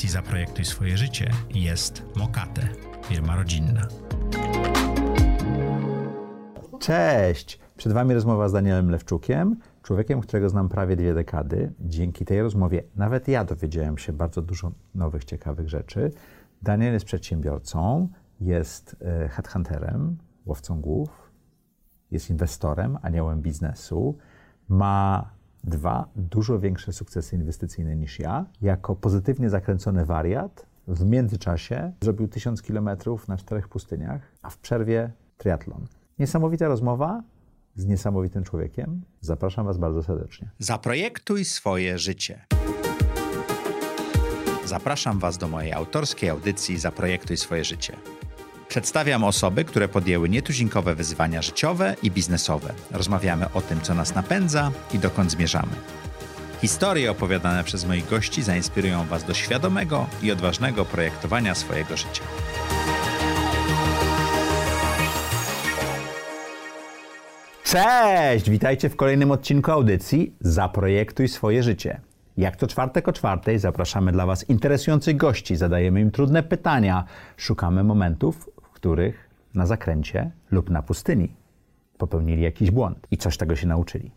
audycji Zaprojektuj swoje życie jest Mokate, firma rodzinna. Cześć! Przed Wami rozmowa z Danielem Lewczukiem, człowiekiem, którego znam prawie dwie dekady. Dzięki tej rozmowie nawet ja dowiedziałem się bardzo dużo nowych, ciekawych rzeczy. Daniel jest przedsiębiorcą, jest e, headhunterem, łowcą głów, jest inwestorem, aniołem biznesu, ma dwa dużo większe sukcesy inwestycyjne niż ja. Jako pozytywnie zakręcony wariat w międzyczasie zrobił tysiąc kilometrów na czterech pustyniach, a w przerwie triatlon. Niesamowita rozmowa z niesamowitym człowiekiem. Zapraszam Was bardzo serdecznie. Zaprojektuj swoje życie. Zapraszam Was do mojej autorskiej audycji Zaprojektuj swoje życie. Przedstawiam osoby, które podjęły nietuzinkowe wyzwania życiowe i biznesowe. Rozmawiamy o tym, co nas napędza i dokąd zmierzamy. Historie opowiadane przez moich gości zainspirują Was do świadomego i odważnego projektowania swojego życia. Cześć! Witajcie w kolejnym odcinku audycji Zaprojektuj swoje życie. Jak to czwartek o czwartej zapraszamy dla Was interesujących gości, zadajemy im trudne pytania, szukamy momentów, których na zakręcie lub na pustyni popełnili jakiś błąd i coś tego się nauczyli.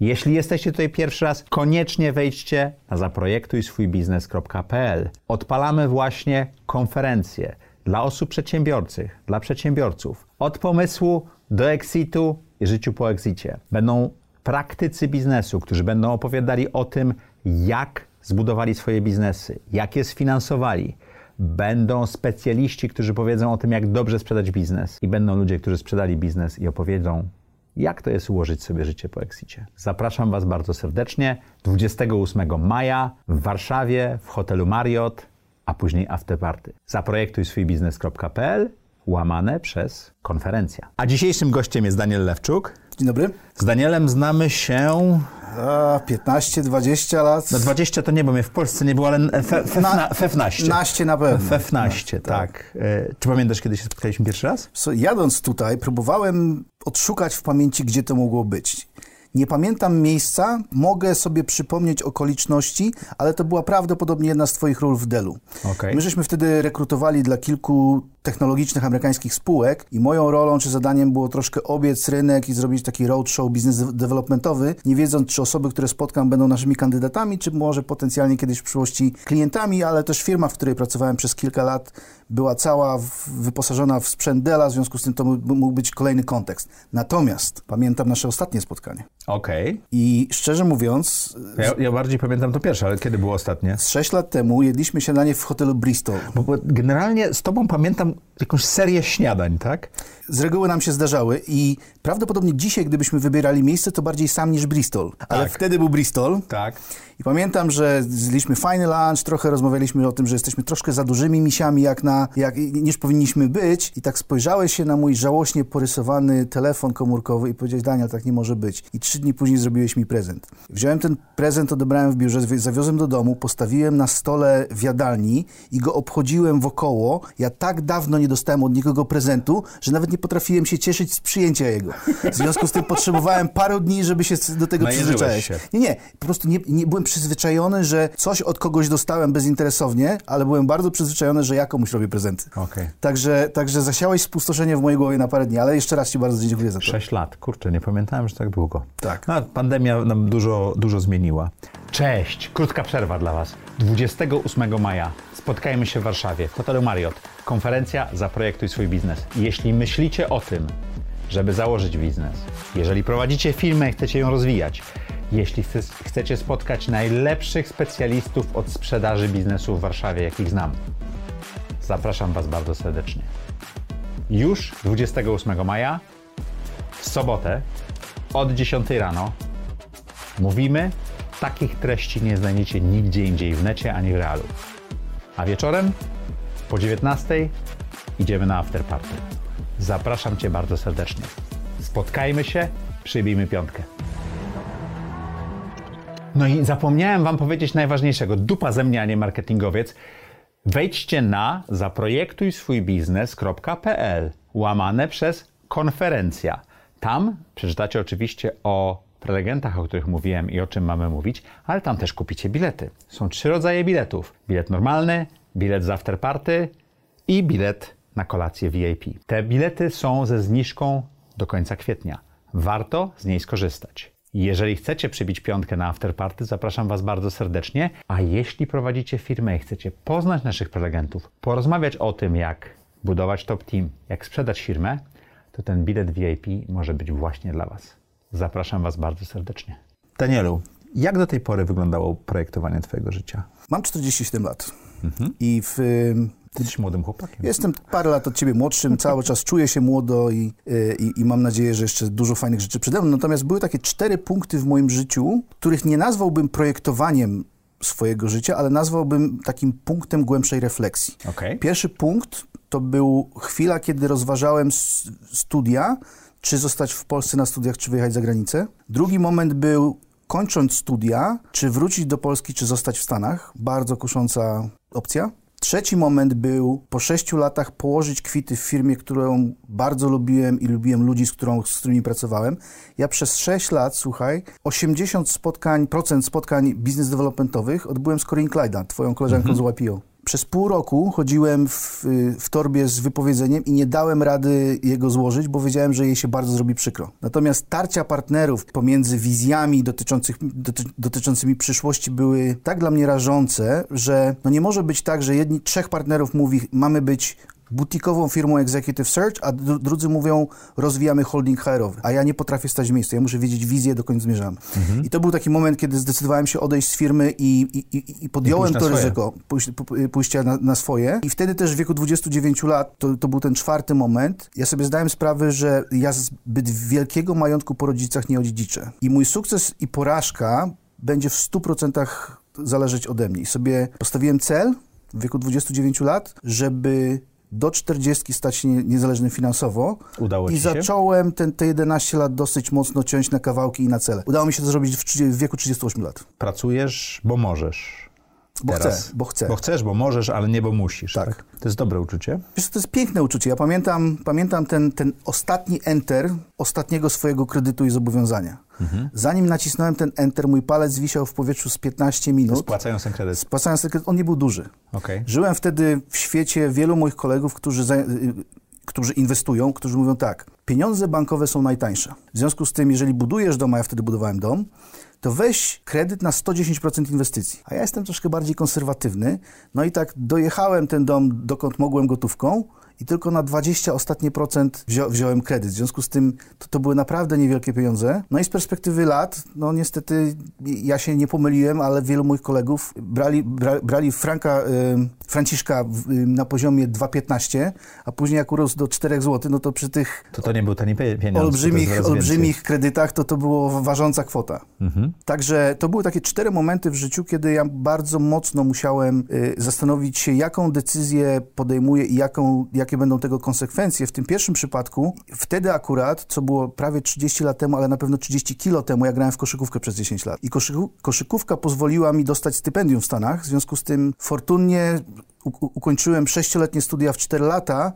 Jeśli jesteście tutaj pierwszy raz, koniecznie wejdźcie na zaprojektujswójbiznes.pl. Odpalamy właśnie konferencję dla osób przedsiębiorczych, dla przedsiębiorców. Od pomysłu do exitu i życiu po exicie. Będą praktycy biznesu, którzy będą opowiadali o tym, jak zbudowali swoje biznesy, jak je sfinansowali. Będą specjaliści, którzy powiedzą o tym, jak dobrze sprzedać biznes. I będą ludzie, którzy sprzedali biznes i opowiedzą, jak to jest ułożyć sobie życie po exicie. Zapraszam Was bardzo serdecznie 28 maja w Warszawie w hotelu Marriott, a później afterparty. Zaprojektuj swój biznes.pl łamane przez konferencja. A dzisiejszym gościem jest Daniel Lewczuk. Dzień dobry. Z Danielem znamy się. A, 15-20 lat. No 20 to nie, bo mnie w Polsce nie było, ale fe, fe, Na- fefnaście. Naście na pewno. Fefnaście, No, tak. E, Czy pamiętasz, kiedy się spotkaliśmy pierwszy raz? So, jadąc tutaj, próbowałem odszukać w pamięci, gdzie to mogło być. Nie pamiętam miejsca, mogę sobie przypomnieć okoliczności, ale to była prawdopodobnie jedna z Twoich ról w Dellu. Okej. My żeśmy wtedy rekrutowali dla kilku technologicznych amerykańskich spółek i moją rolą czy zadaniem było troszkę obiec rynek i zrobić taki roadshow biznes developmentowy, nie wiedząc, czy osoby, które spotkam, będą naszymi kandydatami, czy może potencjalnie kiedyś w przyszłości klientami, ale też firma, w której pracowałem przez kilka lat, była cała wyposażona w sprzęt Della, w związku z tym to mógł być kolejny kontekst. Natomiast pamiętam nasze ostatnie spotkanie. Okej. I szczerze mówiąc, Ja, ja bardziej pamiętam to pierwsze, ale kiedy było ostatnie? z 6 lat temu jedliśmy śniadanie w hotelu Bristol. Bo, bo generalnie z tobą pamiętam jakąś serię śniadań, tak? Z reguły nam się zdarzały i prawdopodobnie dzisiaj, gdybyśmy wybierali miejsce, to bardziej sam niż Bristol. Ale Tak. wtedy był Bristol. Tak. I pamiętam, że zjedliśmy fajny lunch, trochę rozmawialiśmy o tym, że jesteśmy troszkę za dużymi misiami, jak na, jak, niż powinniśmy być. I tak spojrzałeś się na mój żałośnie porysowany telefon komórkowy i powiedziałeś, Daniel, tak nie może być. I trzy dni później zrobiłeś mi prezent. Wziąłem ten prezent, odebrałem w biurze, zawiozłem do domu, postawiłem na stole w jadalni i go obchodziłem wokoło. Ja tak dawno nie dostałem od nikogo prezentu, że nawet nie potrafiłem się cieszyć z przyjęcia jego. W związku z tym potrzebowałem paru dni, żeby się do tego przyzwyczaić. Nie, nie, po prostu nie, nie byłem przyzwyczajony, że coś od kogoś dostałem bezinteresownie, ale byłem bardzo przyzwyczajony, że ja komuś robię prezenty. Okej. Także, także zasiałeś spustoszenie w mojej głowie na parę dni, ale jeszcze raz Ci bardzo dziękuję za to. Sześć lat. Kurczę, nie pamiętałem, że tak długo. Tak. No, pandemia nam dużo, dużo zmieniła. Cześć! Krótka przerwa dla Was. 28 maja spotkajmy się w Warszawie, w hotelu Marriott. Konferencja Zaprojektuj swój biznes. Jeśli myślicie o tym, żeby założyć biznes, jeżeli prowadzicie firmę i chcecie ją rozwijać, jeśli chce- chcecie spotkać najlepszych specjalistów od sprzedaży biznesu w Warszawie, jakich znam, zapraszam Was bardzo serdecznie. Już 28 maja w sobotę od 10 rano mówimy, takich treści nie znajdziecie nigdzie indziej w necie ani w realu. A wieczorem po 19 idziemy na afterparty. Zapraszam Cię bardzo serdecznie. Spotkajmy się, przybijmy piątkę. No i zapomniałem Wam powiedzieć najważniejszego. Dupa ze mnie, a nie marketingowiec. Wejdźcie na zaprojektujswójbiznes.pl łamane przez konferencja. Tam przeczytacie oczywiście o prelegentach, o których mówiłem i o czym mamy mówić, ale tam też kupicie bilety. Są trzy rodzaje biletów. Bilet normalny, bilet z afterparty i bilet na kolację VIP. Te bilety są ze zniżką do końca kwietnia. Warto z niej skorzystać. Jeżeli chcecie przybić piątkę na afterparty, zapraszam Was bardzo serdecznie. A jeśli prowadzicie firmę i chcecie poznać naszych prelegentów, porozmawiać o tym, jak budować top team, jak sprzedać firmę, to ten bilet VIP może być właśnie dla Was. Zapraszam Was bardzo serdecznie. Danielu, jak do tej pory wyglądało projektowanie Twojego życia? Mam 47 lat i w, jesteś młodym chłopakiem. jestem parę lat od ciebie młodszym, cały czas czuję się młodo i, y, i, i mam nadzieję, że jeszcze dużo fajnych rzeczy przede mną. Natomiast były takie cztery punkty w moim życiu, których nie nazwałbym projektowaniem swojego życia, ale nazwałbym takim punktem głębszej refleksji. Okej. Pierwszy punkt to był chwila, kiedy rozważałem studia, czy zostać w Polsce na studiach, czy wyjechać za granicę. Drugi moment był kończąc studia, czy wrócić do Polski, czy zostać w Stanach. Bardzo kusząca opcja. Trzeci moment był po sześciu latach położyć kwity w firmie, którą bardzo lubiłem i lubiłem ludzi, z, którą, z którymi pracowałem. Ja przez sześć lat, słuchaj, 80 spotkań, procent spotkań biznes developmentowych odbyłem z Corinne Clyda, twoją koleżanką z YPO. Przez pół roku chodziłem w, w torbie z wypowiedzeniem i nie dałem rady jego złożyć, bo wiedziałem, że jej się bardzo zrobi przykro. Natomiast tarcia partnerów pomiędzy wizjami dotyczących, doty, dotyczącymi przyszłości były tak dla mnie rażące, że no nie może być tak, że jedni, trzech partnerów mówi, mamy być butikową firmą Executive Search, a dru- drudzy mówią, rozwijamy holding HR-owy. A ja nie potrafię stać w miejscu. Ja muszę wiedzieć wizję, dokąd zmierzamy. I to był taki moment, kiedy zdecydowałem się odejść z firmy i, i, i, i podjąłem to swoje. ryzyko pójść, p- pójścia na, na swoje. I wtedy też w wieku 29 lat, to, to był ten czwarty moment, ja sobie zdałem sprawę, że ja zbyt wielkiego majątku po rodzicach nie odziedziczę. I mój sukces i porażka będzie w 100% zależeć ode mnie. I sobie postawiłem cel w wieku 29 lat, żeby do 40 stać się nie- niezależnym finansowo. Udało I zacząłem ten, te 11 lat dosyć mocno ciąć na kawałki i na cele. Udało mi się to zrobić w, 30 w wieku 38 lat. Pracujesz, bo możesz. Bo Teraz. chcę, bo chcę. Bo chcesz, bo możesz, ale nie bo musisz. Tak. To jest dobre uczucie. Wiesz, to jest piękne uczucie. Ja pamiętam, pamiętam ten, ten ostatni enter ostatniego swojego kredytu i zobowiązania. Mhm. Zanim nacisnąłem ten enter, mój palec wisiał w powietrzu z 15 minut. Spłacają ten kredyt. Spłacając ten kredyt, on nie był duży. Okej. Żyłem wtedy w świecie wielu moich kolegów, którzy, za, y, którzy inwestują, którzy mówią tak, pieniądze bankowe są najtańsze. W związku z tym, jeżeli budujesz dom, a ja wtedy budowałem dom, to weź kredyt na 110% inwestycji. A ja jestem troszkę bardziej konserwatywny, no i tak dojechałem ten dom, dokąd mogłem gotówką i tylko na 20 ostatnie procent wzią, wziąłem kredyt. W związku z tym to, to były naprawdę niewielkie pieniądze. No i z perspektywy lat, no niestety ja się nie pomyliłem, ale wielu moich kolegów brali, bra, brali Franka, y, Franciszka w, y, na poziomie 2,15, a później jak urósł do 4 zł, no to przy tych To to nie był tani pie- pieniądz. olbrzymich, olbrzymich kredytach, to to było ważąca kwota. Mhm. Także to były takie cztery momenty w życiu, kiedy ja bardzo mocno musiałem y, zastanowić się, jaką decyzję podejmuję i jaką, jakie będą tego konsekwencje. W tym pierwszym przypadku, wtedy akurat, co było prawie 30 lat temu, ale na pewno 30 kilo temu, ja grałem w koszykówkę przez 10 lat. I koszyku, koszykówka pozwoliła mi dostać stypendium w Stanach, w związku z tym fortunnie ukończyłem sześcioletnie studia w 4 lata,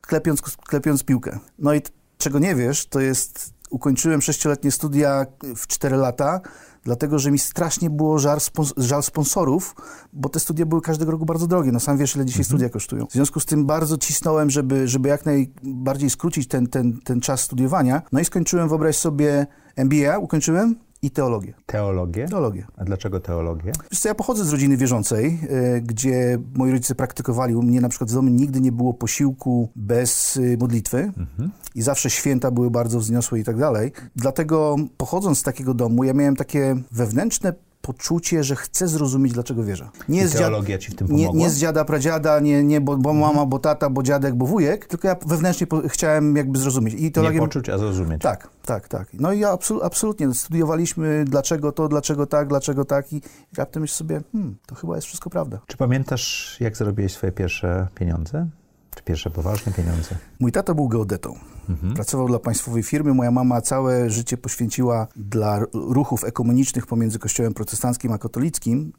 klepiąc, klepiąc piłkę. No i czego nie wiesz, to jest, ukończyłem sześcioletnie studia w 4 lata, dlatego, że mi strasznie było żal, spons- żal sponsorów, bo te studia były każdego roku bardzo drogie. No sam wiesz, ile dzisiaj studia kosztują. W związku z tym bardzo cisnąłem, żeby, żeby jak najbardziej skrócić ten, ten, ten czas studiowania. No i skończyłem, wyobraź sobie, MBA ukończyłem i teologię. Teologię? Teologię. A dlaczego teologię? Wiesz co, ja pochodzę z rodziny wierzącej, e, gdzie moi rodzice praktykowali. U mnie na przykład w domu nigdy nie było posiłku bez y, modlitwy i zawsze święta były bardzo wzniosłe i tak dalej. Dlatego pochodząc z takiego domu, ja miałem takie wewnętrzne poczucie, że chcę zrozumieć, dlaczego wierzę. Nie I z dziad- teologia ci w tym nie, pomogła? nie z dziada, pradziada, nie, nie bo, bo mama, bo tata, bo dziadek, bo wujek, tylko ja wewnętrznie po, chciałem jakby zrozumieć. I Nie teologię... poczuć, a zrozumieć. Tak, tak, tak. No i ja absol, absolutnie studiowaliśmy dlaczego to, dlaczego tak, dlaczego tak i raptem myślę sobie, hmm, to chyba jest wszystko prawda. Czy pamiętasz, jak zarobiłeś swoje pierwsze pieniądze? Pierwsze poważne pieniądze? Mój tata był geodetą. Pracował dla państwowej firmy. Moja mama całe życie poświęciła dla ruchów ekumenicznych pomiędzy kościołem protestanckim a katolickim.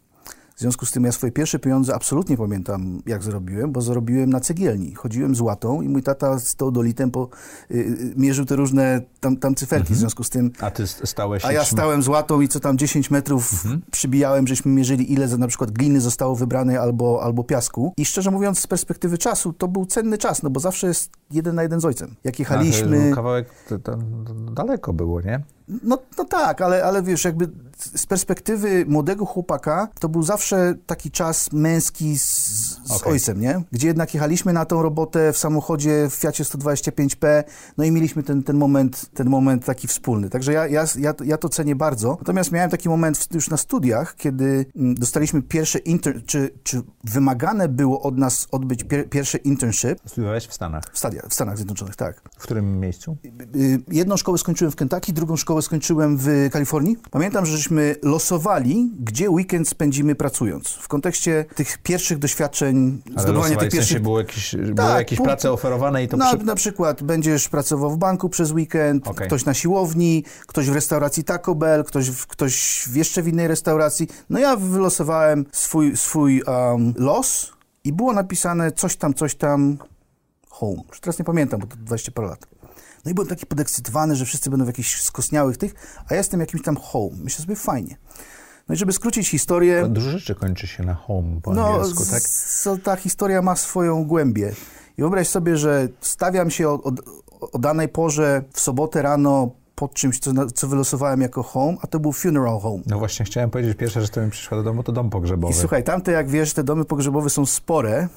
W związku z tym ja swoje pierwsze pieniądze absolutnie pamiętam, jak zarobiłem, bo zarobiłem na cegielni. Chodziłem z łatą i mój tata z teodolitem po, y, y, mierzył te różne tam, tam cyferki. W związku z tym A ty st- stałeś a ja trzyma- stałem z łatą i co tam 10 metrów przybijałem, żeśmy mierzyli ile za na przykład gliny zostało wybrane albo, albo piasku. I szczerze mówiąc z perspektywy czasu to był cenny czas, no bo zawsze jest jeden na jeden z ojcem. Jak A, to jechaliśmy... Kawałek to, to, daleko było, nie? No, no tak, ale, ale wiesz, jakby z perspektywy młodego chłopaka, to był zawsze taki czas męski z, z Okej. ojcem, nie? Gdzie jednak jechaliśmy na tą robotę w samochodzie w Fiacie 125P, no i mieliśmy ten, ten, moment, ten moment taki wspólny. Także ja, ja, ja, to- ja to cenię bardzo. Natomiast miałem taki moment w, już na studiach, kiedy mm, dostaliśmy pierwsze inter... Czy, czy wymagane było od nas odbyć pier, pierwszy internship Studiowałeś w Stanach. w, stadia, w Stanach Zjednoczonych, tak. W którym miejscu? Y, Jedną szkołę skończyłem w Kentucky, drugą szkołę skończyłem w Kalifornii. Pamiętam, że żeśmy losowali, gdzie weekend spędzimy pracując. W kontekście tych pierwszych doświadczeń, Ale zdobywania tych w sensie pierwszych... były jakieś, były Tak, jakieś pu- prace oferowane i to Na, przy... na przykład będziesz pracował w banku przez weekend, Okej. ktoś na siłowni, ktoś w restauracji Taco Bell, ktoś, ktoś jeszcze w innej restauracji. No ja wylosowałem swój, swój um, los i było napisane coś tam, coś tam home. Już teraz nie pamiętam, bo to 20 parę lat. No i byłem taki podekscytowany, że wszyscy będą w jakichś skosniałych tych, a ja jestem jakimś tam home. Myślę sobie, fajnie. No i żeby skrócić historię... Dużo rzeczy kończy się na home po No, angielsku, tak? z- ta historia ma swoją głębię. I wyobraź sobie, że stawiam się o, o, o danej porze w sobotę rano pod czymś, co, co wylosowałem jako home, a to był funeral home. No właśnie chciałem powiedzieć, pierwsza rzecz, która mi przyszła do domu, to dom pogrzebowy. I słuchaj, tamte, jak wiesz, te domy pogrzebowe są spore.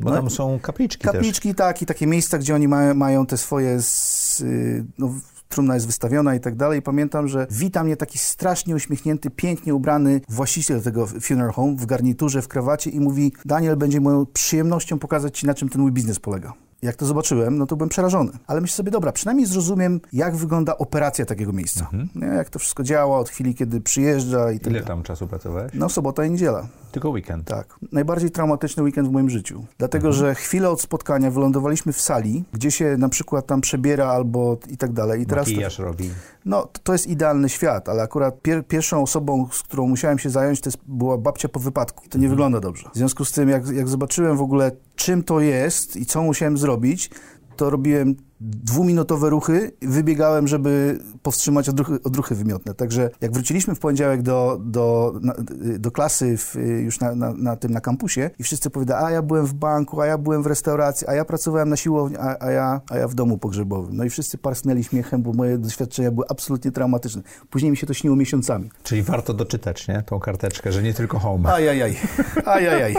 Bo no tam są kapliczki, też. Kapliczki, tak, i takie miejsca, gdzie oni mają, mają te swoje, s- y, no, trumna jest wystawiona i tak dalej. Pamiętam, że wita mnie taki strasznie uśmiechnięty, pięknie ubrany właściciel tego funeral home w garniturze, w krawacie i mówi, Daniel, będzie moją przyjemnością pokazać ci, na czym ten mój biznes polega. Jak to zobaczyłem, no to byłem przerażony. Ale myślę sobie, dobra, przynajmniej zrozumiem, jak wygląda operacja takiego miejsca. Nie, jak to wszystko działa od chwili, kiedy przyjeżdża i tak Ile tam czasu pracowałeś? No, sobota i niedziela. Tylko weekend. Tak. Najbardziej traumatyczny weekend w moim życiu. Dlatego, że chwilę od spotkania wylądowaliśmy w sali, gdzie się na przykład tam przebiera albo i tak dalej. I teraz to, Makijaż robi. no, to- to jest idealny świat, ale akurat pier, pierwszą osobą, z którą musiałem się zająć, to jest, była babcia po wypadku. To nie wygląda dobrze. W związku z tym, jak, jak zobaczyłem w ogóle, czym to jest i co musiałem zrobić, to robiłem dwuminutowe ruchy wybiegałem, żeby powstrzymać odruchy, odruchy wymiotne. Także jak wróciliśmy w poniedziałek do, do, na, do klasy w, już na, na, na tym, na kampusie i wszyscy powiedzieli, a ja byłem w banku, a ja byłem w restauracji, a ja pracowałem na siłowni, a, a, ja, a ja w domu pogrzebowym. No i wszyscy parsnęli śmiechem, bo moje doświadczenia były absolutnie traumatyczne. Później mi się to śniło miesiącami. Czyli warto doczytać, nie? Tą karteczkę, że nie tylko home. Ajajaj, ajajaj.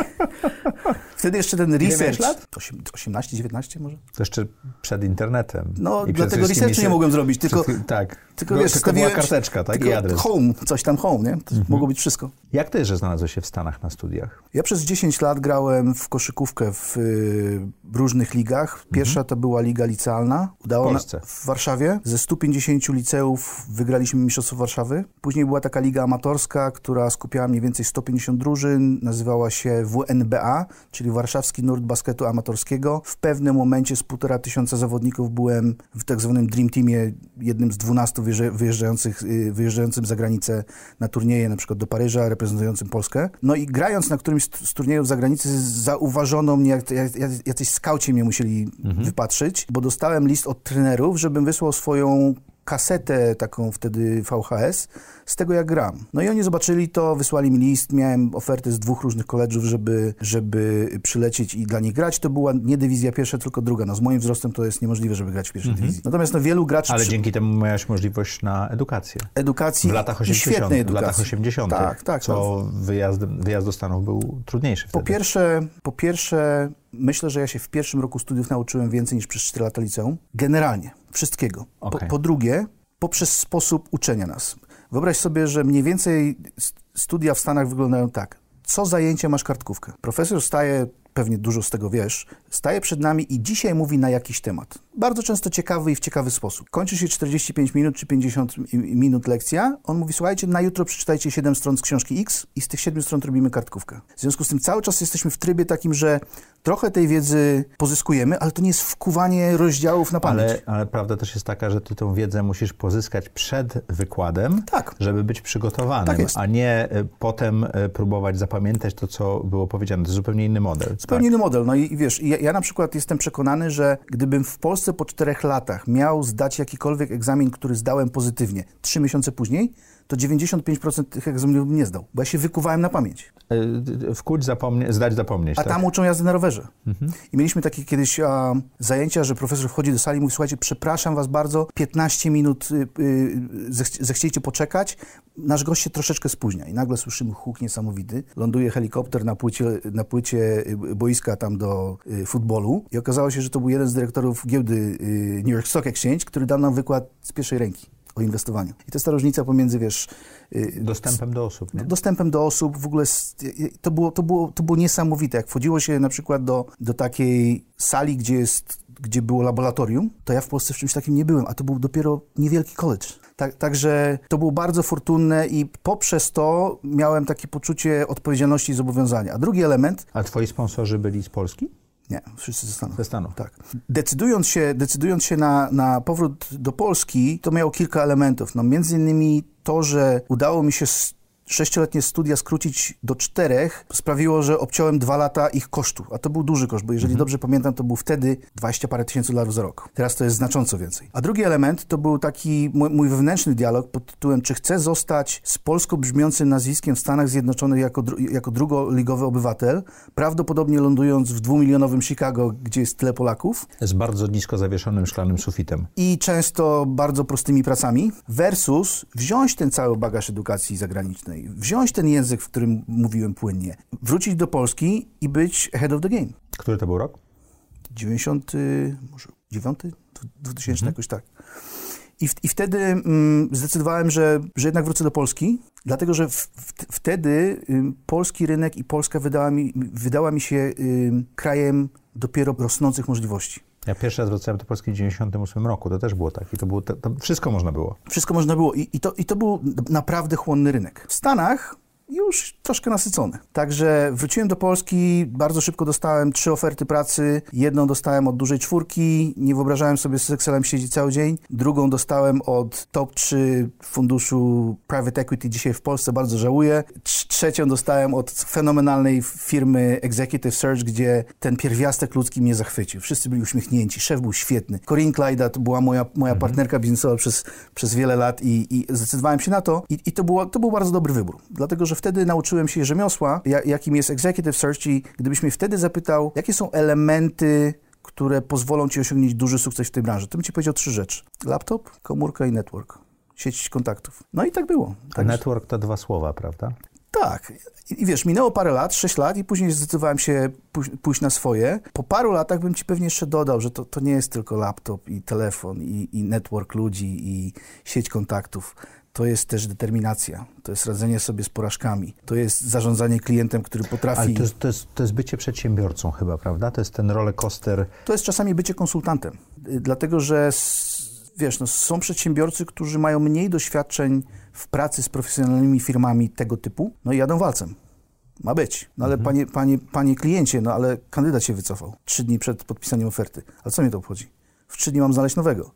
Wtedy jeszcze ten research... lat? Osiem- 18, 19 może? To jeszcze przed internetem. No, I przed dlatego researchu nie mogłem zrobić, tylko- tak. Tylko No, wiesz, tylko była karteczka, tak? I adres. home, coś tam home, nie? To mogło być wszystko. Jak to jest, że znalazłeś się w Stanach na studiach? Ja przez 10 lat grałem w koszykówkę w y, różnych ligach. Pierwsza to była liga licealna. Udało W na- Polsce. w Warszawie. Ze 150 liceów wygraliśmy Mistrzostwo Warszawy. Później była taka liga amatorska, która skupiała mniej więcej 150 drużyn. Nazywała się WNBA, czyli Warszawski Nurt Basketu Amatorskiego. W pewnym momencie z półtora tysiąca zawodników byłem w tak zwanym Dream Teamie, jednym z 12 wyjeżdża- wyjeżdżających, y, wyjeżdżającym za granicę na turnieje, na przykład do Paryża, reprezentującym Polskę. No i grając na którymś z turniejów za granicę, zauważono mnie, jacyś skauci mnie musieli wypatrzyć, bo dostałem list od trenerów, żebym wysłał swoją kasetę taką wtedy VHS z tego jak gram. No i oni zobaczyli to, wysłali mi list, miałem ofertę z dwóch różnych koledżów, żeby, żeby przylecieć i dla nich grać. To była nie dywizja pierwsza, tylko druga. No z moim wzrostem to jest niemożliwe, żeby grać w pierwszej dywizji. Natomiast no wielu graczy Ale przy dzięki temu miałeś możliwość na edukację. edukacji W latach i 80. świetnej W edukacji. latach 80. Tak, tak. Co wyjazd, wyjazd do Stanów był trudniejszy Po wtedy. pierwsze, po pierwsze, myślę, że ja się w pierwszym roku studiów nauczyłem więcej niż przez 4 lata liceum. Generalnie. Wszystkiego. Po, Okej. po drugie, poprzez sposób uczenia nas. Wyobraź sobie, że mniej więcej st- studia w Stanach wyglądają tak. Co zajęcie masz kartkówkę? Profesor staje pewnie dużo z tego wiesz, staje przed nami i dzisiaj mówi na jakiś temat. Bardzo często ciekawy i w ciekawy sposób. Kończy się 45 minut czy 50 minut lekcja, on mówi, słuchajcie, na jutro przeczytajcie 7 stron z książki X i z tych 7 stron robimy kartkówkę. W związku z tym cały czas jesteśmy w trybie takim, że trochę tej wiedzy pozyskujemy, ale to nie jest wkuwanie rozdziałów na pamięć. Ale, ale prawda też jest taka, że ty tą wiedzę musisz pozyskać przed wykładem, Tak. żeby być przygotowanym, Tak a nie y, potem y, próbować zapamiętać to, co było powiedziane. To jest zupełnie inny model. Zupełnie inny model. No i, i wiesz, ja, ja na przykład jestem przekonany, że gdybym w Polsce po czterech latach miał zdać jakikolwiek egzamin, który zdałem pozytywnie, trzy miesiące później, to 95% tych egzaminów bym nie zdał, bo ja się wykuwałem na pamięć. Y, Wkuć, zapomnie, zdać, zapomnieć. A tak? tam uczą jazdy na rowerze. I mieliśmy takie kiedyś a, zajęcia, że profesor wchodzi do sali i mówi, słuchajcie, przepraszam was bardzo, 15 minut y, y, zech- zechcieliście poczekać, nasz gość się troszeczkę spóźnia. I nagle słyszymy huk niesamowity, ląduje helikopter na płycie, na płycie y, boiska tam do y, futbolu i okazało się, że to był jeden z dyrektorów giełdy y, New York Stock Exchange, który dał nam wykład z pierwszej ręki o inwestowaniu. I to jest ta różnica pomiędzy, wiesz... y, Dostępem do osób. Nie? dostępem do osób, w ogóle s- to było, to było, to było niesamowite. Jak wchodziło się na przykład do, do takiej sali, gdzie, jest, gdzie było laboratorium, to ja w Polsce w czymś takim nie byłem, a to był dopiero niewielki college. Tak, także to było bardzo fortunne i poprzez to miałem takie poczucie odpowiedzialności i zobowiązania. A drugi element, A twoi sponsorzy byli z Polski? Nie, wszyscy ze Stanów. Ze Stanów. Tak. Decydując się, decydując się na, na powrót do Polski, to miało kilka elementów. No, między innymi to, że udało mi się sześcioletnie studia skrócić do czterech, sprawiło, że obciąłem dwa lata ich kosztu. A to był duży koszt, bo jeżeli dobrze pamiętam, to był wtedy 20 parę tysięcy dolarów za rok. Teraz to jest znacząco więcej. A drugi element to był taki mój, mój wewnętrzny dialog pod tytułem, czy chcę zostać z polsko brzmiącym nazwiskiem w Stanach Zjednoczonych jako, dru- jako drugoligowy obywatel, prawdopodobnie lądując w dwumilionowym Chicago, gdzie jest tyle Polaków, Z bardzo nisko zawieszonym szklanym sufitem. i często bardzo prostymi pracami, versus wziąć ten cały bagaż edukacji zagranicznej, wziąć ten język, w którym mówiłem płynnie, wrócić do Polski i być ahead of the game. Który to był rok? 90, może 9, 2000, jakoś tak. I, w, i wtedy mm, zdecydowałem, że, że jednak wrócę do Polski, dlatego że w, w, wtedy ym, polski rynek i Polska wydała mi, wydała mi się ym, krajem dopiero rosnących możliwości. Ja pierwszy raz wracałem do Polski w 98 roku. To też było tak. I to było, to, to wszystko można było. Wszystko można było i, i, to, i to był naprawdę chłonny rynek. W Stanach już troszkę nasycony. Także wróciłem do Polski, bardzo szybko dostałem trzy oferty pracy. Jedną dostałem od dużej czwórki, nie wyobrażałem sobie z Excelem siedzieć cały dzień. Drugą dostałem od top 3 funduszu private equity dzisiaj w Polsce, bardzo żałuję. Trz- Trzecią dostałem od fenomenalnej firmy Executive Search, gdzie ten pierwiastek ludzki mnie zachwycił. Wszyscy byli uśmiechnięci, szef był świetny. Corinne Clyda to była moja, moja partnerka biznesowa przez, przez wiele lat i, i zdecydowałem się na to. I, i to, było, to był bardzo dobry wybór, dlatego że wtedy nauczyłem się rzemiosła, ja, jakim jest Executive Search i gdybyś mnie wtedy zapytał, jakie są elementy które pozwolą ci osiągnąć duży sukces w tej branży. To bym ci powiedział trzy rzeczy. Laptop, komórka i network. Sieć kontaktów. No i tak było. A network to dwa słowa, prawda? tak. I, wiesz, minęło parę lat, sześć lat i później zdecydowałem się pójść, pójść na swoje. Po paru latach bym ci pewnie jeszcze dodał, że to, to nie jest tylko laptop i telefon i, i network ludzi i sieć kontaktów. To jest też determinacja, to jest radzenie sobie z porażkami, to jest zarządzanie klientem, który potrafi... Ale to jest, to, jest, to jest bycie przedsiębiorcą chyba, prawda? To jest ten roller coaster. To jest czasami bycie konsultantem, Y, dlatego że wiesz, no, są przedsiębiorcy, którzy mają mniej doświadczeń w pracy z profesjonalnymi firmami tego typu, no i jadą walcem. Ma być. No ale panie, panie, panie kliencie, no ale kandydat się wycofał trzy dni przed podpisaniem oferty. Ale co mnie to obchodzi? W trzy dni mam znaleźć nowego.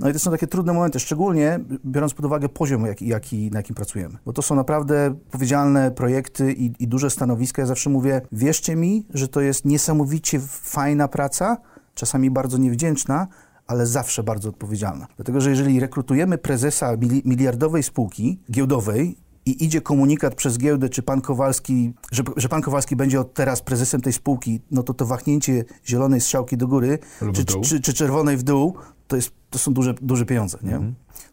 No i to są takie trudne momenty, szczególnie biorąc pod uwagę poziom, jaki, jaki, na jakim pracujemy. Bo to są naprawdę odpowiedzialne projekty i, i duże stanowiska. Ja zawsze mówię, wierzcie mi, że to jest niesamowicie fajna praca, czasami bardzo niewdzięczna, ale zawsze bardzo odpowiedzialna. Dlatego, że jeżeli rekrutujemy prezesa mili- miliardowej spółki giełdowej, i idzie komunikat przez giełdę, czy pan Kowalski, że, że pan Kowalski będzie od teraz prezesem tej spółki, no to to wahnięcie zielonej strzałki do góry, czy, czy, czy czerwonej w dół, to, jest, to są duże, duże pieniądze. Nie?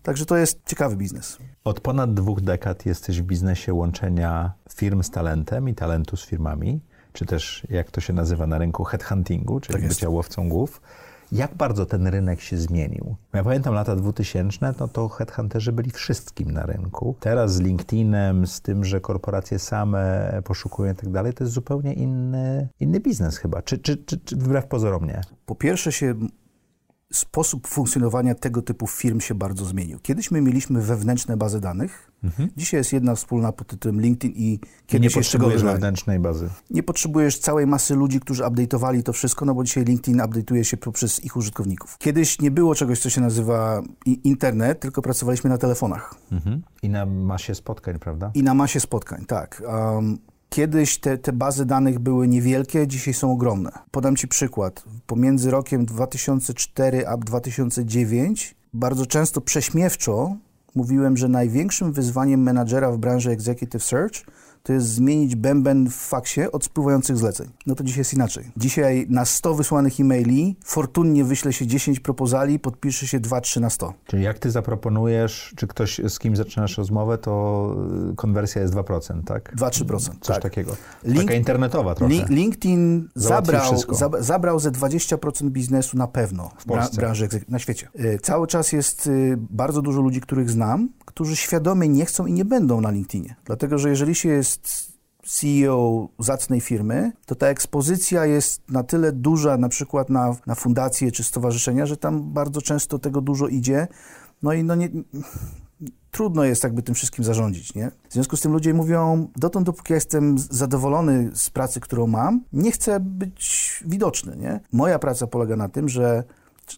Także to jest ciekawy biznes. Od ponad dwóch dekad jesteś w biznesie łączenia firm z talentem i talentu z firmami, czy też jak to się nazywa na rynku headhuntingu, czyli Tak bycia łowcą głów. Jak bardzo ten rynek się zmienił? Ja pamiętam lata 2000, no to headhunterzy byli wszystkim na rynku. Teraz z LinkedInem, z tym, że korporacje same poszukują i tak dalej, to jest zupełnie inny, inny biznes chyba. Czy, czy, czy, czy wbrew pozorom nie? Po pierwsze się sposób funkcjonowania tego typu firm się bardzo zmienił. Kiedyś my mieliśmy wewnętrzne bazy danych. Dzisiaj jest jedna wspólna pod tytułem LinkedIn i Mhm. nie kiedyś jeszcze go potrzebujesz używali. wewnętrznej bazy. Nie potrzebujesz całej masy ludzi, którzy update'owali to wszystko, no bo dzisiaj LinkedIn update'uje się poprzez ich użytkowników. Kiedyś nie było czegoś, co się nazywa i- internet, tylko pracowaliśmy na telefonach Mhm. I na masie spotkań, prawda? i na masie spotkań, tak. Um, Kiedyś te, te bazy danych były niewielkie, dzisiaj są ogromne. Podam Ci przykład. Pomiędzy rokiem 2004 a 2009 bardzo często prześmiewczo mówiłem, że największym wyzwaniem menadżera w branży Executive Search to jest zmienić bęben w faksie od spływających zleceń. No to dzisiaj jest inaczej. Dzisiaj na 100 wysłanych e-maili fortunnie wyśle się 10 propozali, podpisze się 2-3 na 100. Czyli jak ty zaproponujesz, czy ktoś z kim zaczynasz rozmowę, to y, konwersja jest 2%, tak? 2-3%. Coś tak. takiego. Link- Taka internetowa trochę. Li- LinkedIn zabrał, zabrał ze 20% biznesu na pewno w Polsce. branży na świecie. Y, Cały czas jest y, bardzo dużo ludzi, których znam, którzy świadomie nie chcą i nie będą na LinkedInie. Dlatego, że jeżeli się jest CEO zacnej firmy, to ta ekspozycja jest na tyle duża, na przykład na, na fundacje czy stowarzyszenia, że tam bardzo często tego dużo idzie. No i no nie, trudno jest jakby tym wszystkim zarządzić, nie? W związku z tym ludzie mówią, dotąd dopóki ja jestem zadowolony z pracy, którą mam, nie chcę być widoczny, nie? Moja praca polega na tym, że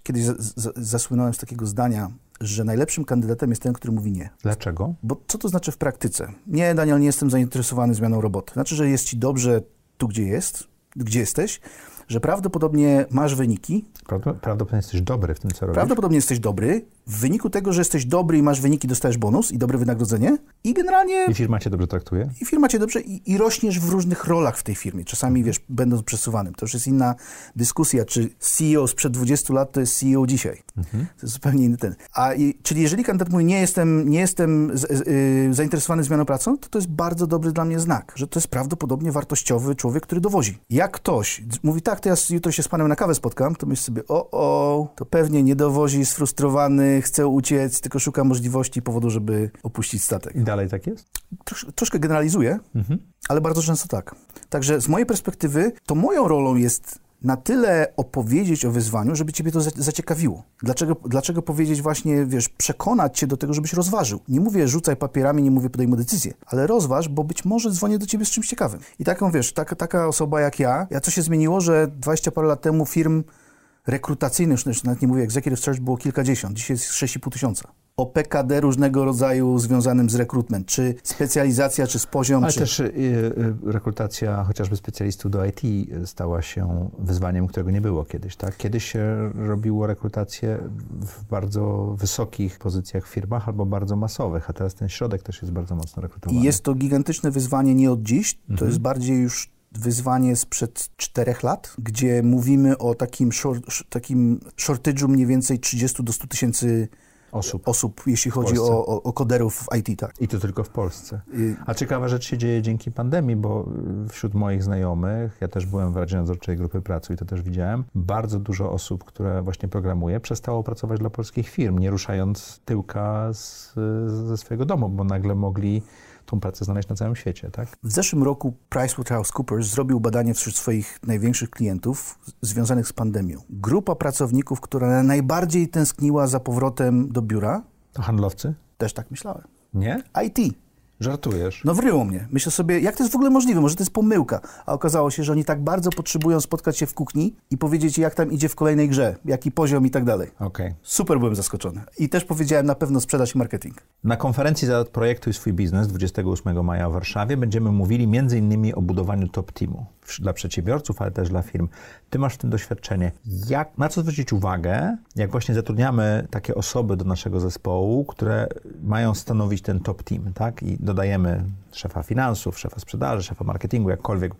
kiedyś za, za, zasłynąłem z takiego zdania, że najlepszym kandydatem jest ten, który mówi nie. Dlaczego? Bo co to znaczy w praktyce? Nie, Daniel, nie jestem zainteresowany zmianą roboty. Znaczy, że jest ci dobrze tu, gdzie jest, gdzie jesteś, że prawdopodobnie masz wyniki, Prawdopodobnie jesteś dobry w tym, co robisz. Prawdopodobnie jesteś dobry. W wyniku tego, że jesteś dobry i masz wyniki, dostajesz bonus i dobre wynagrodzenie. I generalnie I firma cię dobrze traktuje? i firma cię dobrze i, i rośniesz w różnych rolach w tej firmie. Czasami, wiesz, będąc przesuwanym. To już jest inna dyskusja, czy CEO sprzed 20 lat to jest CEO dzisiaj. To jest zupełnie inny ten. A, i, czyli jeżeli kandydat mówi, nie jestem, nie jestem z, z, y, zainteresowany zmianą pracą, to to jest bardzo dobry dla mnie znak, że to jest prawdopodobnie wartościowy człowiek, który dowozi. Jak ktoś mówi, tak, to ja jutro się z panem na kawę spotkam, to myśl sobie, o, o, to pewnie nie dowozi, sfrustrowany, chce uciec, tylko szuka możliwości i powodu, żeby opuścić statek I dalej tak jest? trosz, troszkę generalizuję, ale bardzo często tak. Także z mojej perspektywy, to moją rolą jest na tyle opowiedzieć o wyzwaniu, żeby ciebie to za- zaciekawiło. Dlaczego, dlaczego powiedzieć właśnie, wiesz, przekonać cię do tego, żebyś rozważył. Nie mówię rzucaj papierami, nie mówię podejmuj decyzję, ale rozważ, bo być może dzwonię do ciebie z czymś ciekawym. I taką, wiesz, taka, taka osoba jak ja, ja co się zmieniło, że 20 parę lat temu firm rekrutacyjnych, już nawet nie mówię executive search, było kilkadziesiąt, dzisiaj jest 6,5 tysiąca. O PKD różnego rodzaju związanym z rekrutment, czy specjalizacja, czy z poziom, Ale czy... też y, y, rekrutacja chociażby specjalistów do IT stała się wyzwaniem, którego nie było kiedyś. Tak? Kiedyś się robiło rekrutację w bardzo wysokich pozycjach w firmach albo bardzo masowych, a teraz ten środek też jest bardzo mocno rekrutowany. I jest to gigantyczne wyzwanie nie od dziś, to jest bardziej już wyzwanie sprzed czterech lat, gdzie mówimy o takim, short, takim shortage'u mniej więcej 30 do 100 tysięcy osób. osób, jeśli chodzi o, o, o koderów w IT, tak. I to tylko w Polsce. A ciekawa rzecz się dzieje dzięki pandemii, bo y, wśród moich znajomych, ja też byłem w Radzie Nadzorczej Grupy Pracy i to też widziałem, bardzo dużo osób, które właśnie programuje, przestało pracować dla polskich firm, nie ruszając tyłka z, ze swojego domu, bo nagle mogli tą pracę znaleźć na całym świecie, tak? W zeszłym roku PricewaterhouseCoopers zrobił badanie wśród swoich największych klientów związanych z pandemią. Grupa pracowników, która najbardziej tęskniła za powrotem do biura, To handlowcy? też tak myślałem. Nie? IT. Żartujesz. No wryło mnie. Myślę sobie, jak to jest w ogóle możliwe? Może to jest pomyłka. A okazało się, że oni tak bardzo potrzebują spotkać się w kuchni i powiedzieć, jak tam idzie w kolejnej grze, jaki poziom i tak dalej. Okej. Super byłem zaskoczony. I też powiedziałem na pewno sprzedaż i marketing. Na konferencji za Projektuj swój biznes 28 maja w Warszawie będziemy mówili m.in. o budowaniu top teamu dla przedsiębiorców, ale też dla firm. Ty masz w tym doświadczenie. Jak, na co zwrócić uwagę, jak właśnie zatrudniamy takie osoby do naszego zespołu, które mają stanowić ten top team, tak? I dodajemy szefa finansów, szefa sprzedaży, szefa marketingu, jakkolwiek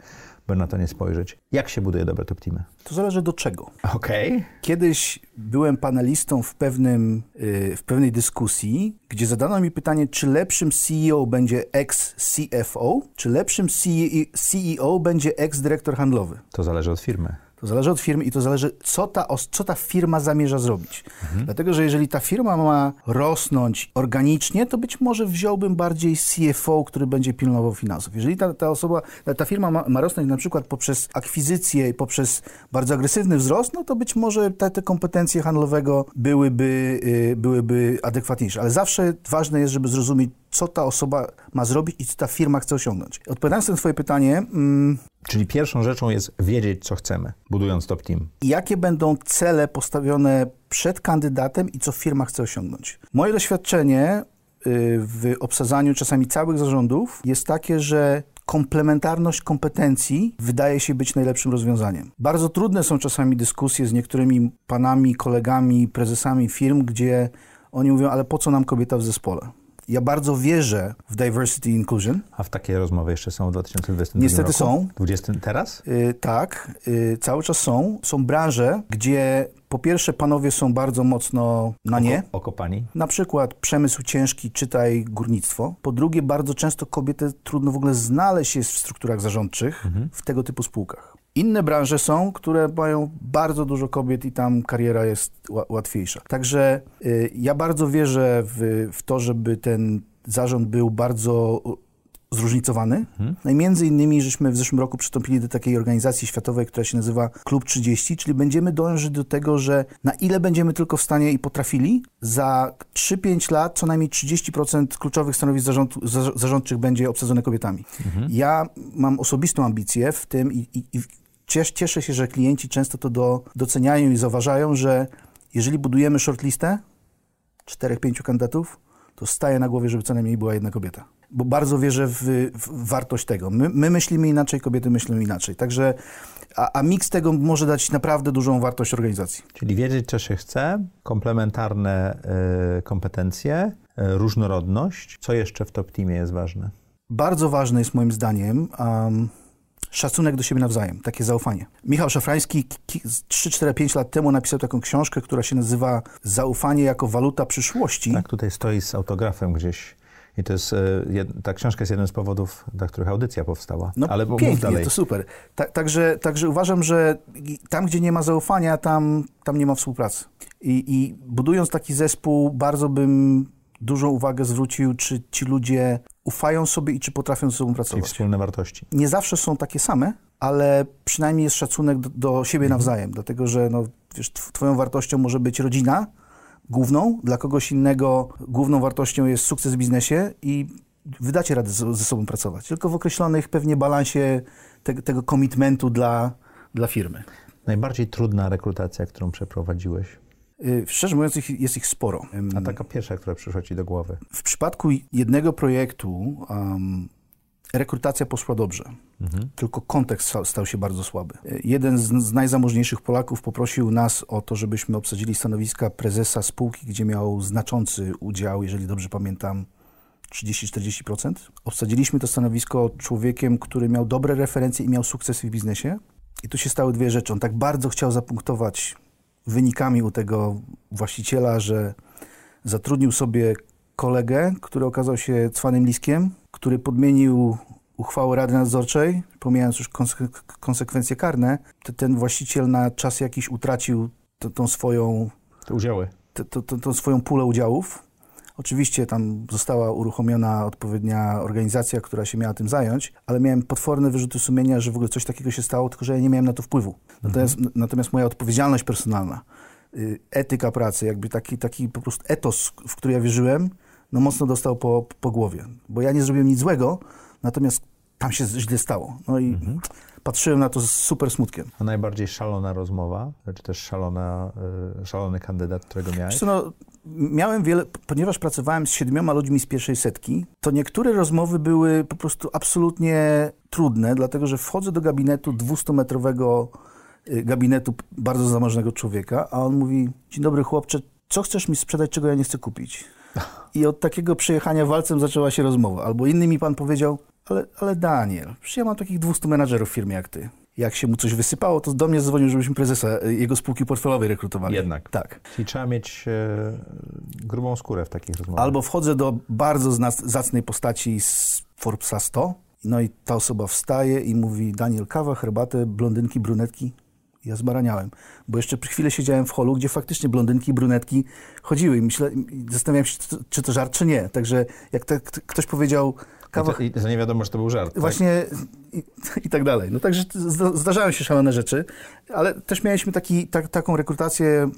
by na to nie spojrzeć. Jak się buduje dobre top teamy? To zależy do czego. Okej. Kiedyś byłem panelistą w, pewnym, y, w pewnej dyskusji, gdzie zadano mi pytanie, czy lepszym CEO będzie ex-CFO, czy lepszym CEO będzie ex-dyrektor handlowy. To zależy od firmy. To zależy od firmy i to zależy, co ta, co ta firma zamierza zrobić. Dlatego, że jeżeli ta firma ma rosnąć organicznie, to być może wziąłbym bardziej CFO, który będzie pilnował finansów. Jeżeli ta, ta osoba, ta, firma ma, ma rosnąć na przykład poprzez akwizycję i poprzez bardzo agresywny wzrost, no to być może te, te kompetencje handlowego byłyby, y, byłyby adekwatniejsze. Ale zawsze ważne jest, żeby zrozumieć, co ta osoba ma zrobić i co ta firma chce osiągnąć. Odpowiadając na twoje pytanie, mm, Czyli pierwszą rzeczą jest wiedzieć, co chcemy, budując top team. jakie będą cele postawione przed kandydatem i co firma chce osiągnąć. Moje doświadczenie y, w obsadzaniu czasami całych zarządów jest takie, że komplementarność kompetencji wydaje się być najlepszym rozwiązaniem. Bardzo trudne są czasami dyskusje z niektórymi panami, kolegami, prezesami firm, gdzie oni mówią, ale po co nam kobieta w zespole? Ja bardzo wierzę w diversity inclusion. A w takie rozmowy jeszcze są w 2022 Niestety roku? są. 20 teraz? Y, tak, y, cały czas są. Są branże, gdzie po pierwsze panowie są bardzo mocno na nie. Oko, okopani? Na przykład przemysł ciężki, czytaj górnictwo. Po drugie, bardzo często kobiety trudno w ogóle znaleźć jest w strukturach zarządczych w tego typu spółkach. Inne branże są, które mają bardzo dużo kobiet i tam kariera jest ła- łatwiejsza. Także y, ja bardzo wierzę w, w to, żeby ten zarząd był bardzo zróżnicowany. No i między innymi, żeśmy w zeszłym roku przystąpili do takiej organizacji światowej, która się nazywa Klub 30, czyli będziemy dążyć do tego, że na ile będziemy tylko w stanie i potrafili, za 3-5 lat co najmniej 30% kluczowych stanowisk zarząd, za- zarządczych będzie obsadzone kobietami. Ja mam osobistą ambicję w tym i, i, i cies- cieszę się, że klienci często to do, doceniają i zauważają, że jeżeli budujemy shortlistę, czterech, pięciu kandydatów, to staje na głowie, żeby co najmniej była jedna kobieta. Bo bardzo wierzę w, w wartość tego. My, my myślimy inaczej, kobiety myślą inaczej. Także, a, a miks tego może dać naprawdę dużą wartość organizacji. Czyli wiedzieć, co się chce, komplementarne y, kompetencje, y, różnorodność. Co jeszcze w top teamie jest ważne? Bardzo ważny jest moim zdaniem um, szacunek do siebie nawzajem, takie zaufanie. Michał Szafrański ki- ki- 3, 4, 5 lat temu napisał taką książkę, która się nazywa Zaufanie jako waluta przyszłości. Tak, tutaj stoi z autografem gdzieś. I to jest, jed, ta książka jest jednym z powodów, dla których audycja powstała. No Ale pięknie, dalej. to super. Ta, także, także uważam, że tam, gdzie nie ma zaufania, tam, tam nie ma współpracy. I, I budując taki zespół, bardzo bym dużą uwagę zwrócił, czy ci ludzie ufają sobie i czy potrafią ze sobą Czyli pracować. wspólne wartości. Nie zawsze są takie same, ale przynajmniej jest szacunek do, do siebie nawzajem, dlatego że no, wiesz, tw- twoją wartością może być rodzina główną, dla kogoś innego główną wartością jest sukces w biznesie i wydacie radę ze, ze sobą pracować, tylko w określonych pewnie balansie te, tego komitmentu dla, dla firmy. Najbardziej trudna rekrutacja, którą przeprowadziłeś. Y, Szczerze mówiąc, jest ich sporo. A taka pierwsza, która przyszła ci do głowy. W przypadku jednego projektu um, rekrutacja poszła dobrze, tylko kontekst stał, się bardzo słaby. E, Jeden z, z najzamożniejszych Polaków poprosił nas o to, żebyśmy obsadzili stanowiska prezesa spółki, gdzie miał znaczący udział, jeżeli dobrze pamiętam, 30-40%. Obsadziliśmy to stanowisko człowiekiem, który miał dobre referencje i miał sukces w biznesie. I tu się stały dwie rzeczy. On tak bardzo chciał zapunktować wynikami u tego właściciela, że zatrudnił sobie kolegę, który okazał się cwanym liskiem, który podmienił uchwałę Rady Nadzorczej, pomijając już konse- konsekwencje karne, to ten właściciel na czas jakiś utracił tą swoją Te udziały. t- t- t- tą swoją pulę udziałów. Oczywiście tam została uruchomiona odpowiednia organizacja, która się miała tym zająć, ale miałem potworne wyrzuty sumienia, że w ogóle coś takiego się stało, tylko że ja nie miałem na to wpływu. Natomiast, natomiast moja odpowiedzialność personalna, y, etyka pracy, jakby taki, taki po prostu etos, w który ja wierzyłem, no mocno dostał po, po głowie. Bo ja nie zrobiłem nic złego, natomiast tam się źle stało. No i patrzyłem na to z super smutkiem. A najbardziej szalona rozmowa, czy też szalona, y, szalony kandydat, którego miałeś? Wiesz no, miałem wiele, ponieważ pracowałem z siedmioma ludźmi z pierwszej setki, to niektóre rozmowy były po prostu absolutnie trudne, dlatego że wchodzę do gabinetu 200-metrowego y, gabinetu bardzo zamożnego człowieka, a on mówi, dzień dobry chłopcze, co chcesz mi sprzedać, czego ja nie chcę kupić? I od takiego przejechania walcem zaczęła się rozmowa. Albo inny mi pan powiedział, ale, ale Daniel, przecież ja mam takich 200 menadżerów w firmie jak ty. Jak się mu coś wysypało, to do mnie zadzwonił, żebyśmy prezesa y, jego spółki portfelowej rekrutowali. Jednak. Tak. Czyli trzeba mieć e, grubą skórę w takich rozmowach. Albo wchodzę do bardzo zacnej postaci z Forbesa 100, no i ta osoba wstaje i mówi Daniel, kawa, herbatę, blondynki, brunetki. Ja zbaraniałem, bo jeszcze przez chwilę siedziałem w holu, gdzie faktycznie blondynki i brunetki chodziły i myślę, i zastanawiałem się, czy to, czy to żart, czy nie. Także jak te, ktoś powiedział... Kawa... I, to, I to nie wiadomo, że to był żart. Tak? Właśnie i, i, tak dalej. No także zdarzają się szalone rzeczy, ale też mieliśmy taki, tak, taką rekrutację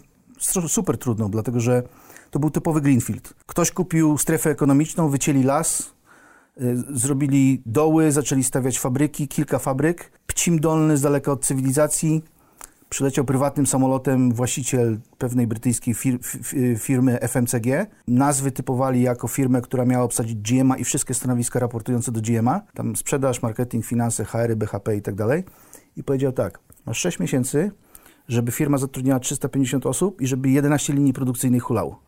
super trudną, dlatego że to był typowy greenfield. Ktoś kupił strefę ekonomiczną, wycięli las, y, zrobili doły, zaczęli stawiać fabryki, kilka fabryk. Pcim Dolny z daleka od cywilizacji. Przyleciał prywatnym samolotem właściciel pewnej brytyjskiej fir firmy FMCG. Nazwy typowali jako firmę, która miała obsadzić GMA i wszystkie stanowiska raportujące do GMA. Tam sprzedaż, marketing, finanse, HR, BHP i tak dalej. I powiedział tak, masz 6 miesięcy, żeby firma zatrudniała 350 osób i żeby 11 linii produkcyjnych hulało.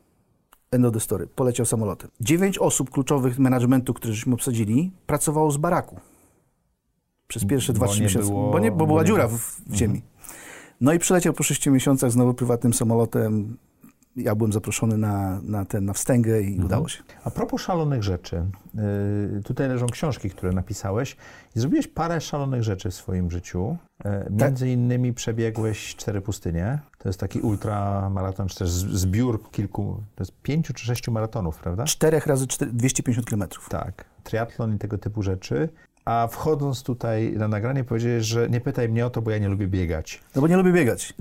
End of the story. Poleciał samolotem. Dziewięć osób kluczowych managementu, któreśmy obsadzili, pracowało z baraku. Przez pierwsze 2-3 miesiące. Było... Bo, nie, bo była dziura w, w ziemi. No i przyleciał po 6 miesiącach znowu prywatnym samolotem. Ja byłem zaproszony na, na, ten, na wstęgę i mhm. udało się. A propos szalonych rzeczy. Yy, tutaj leżą książki, które napisałeś. I zrobiłeś parę szalonych rzeczy w swoim życiu. Yy, między tak. innymi przebiegłeś cztery pustynie. To jest taki ultramaraton, czy też zbiór kilku, to jest pięciu czy sześciu maratonów, prawda? Czterech razy 4, 250 kilometrów. Tak. Triatlon i tego typu rzeczy. A wchodząc tutaj na nagranie powiedziałeś, że nie pytaj mnie o to, bo ja nie lubię biegać. No bo nie lubię biegać.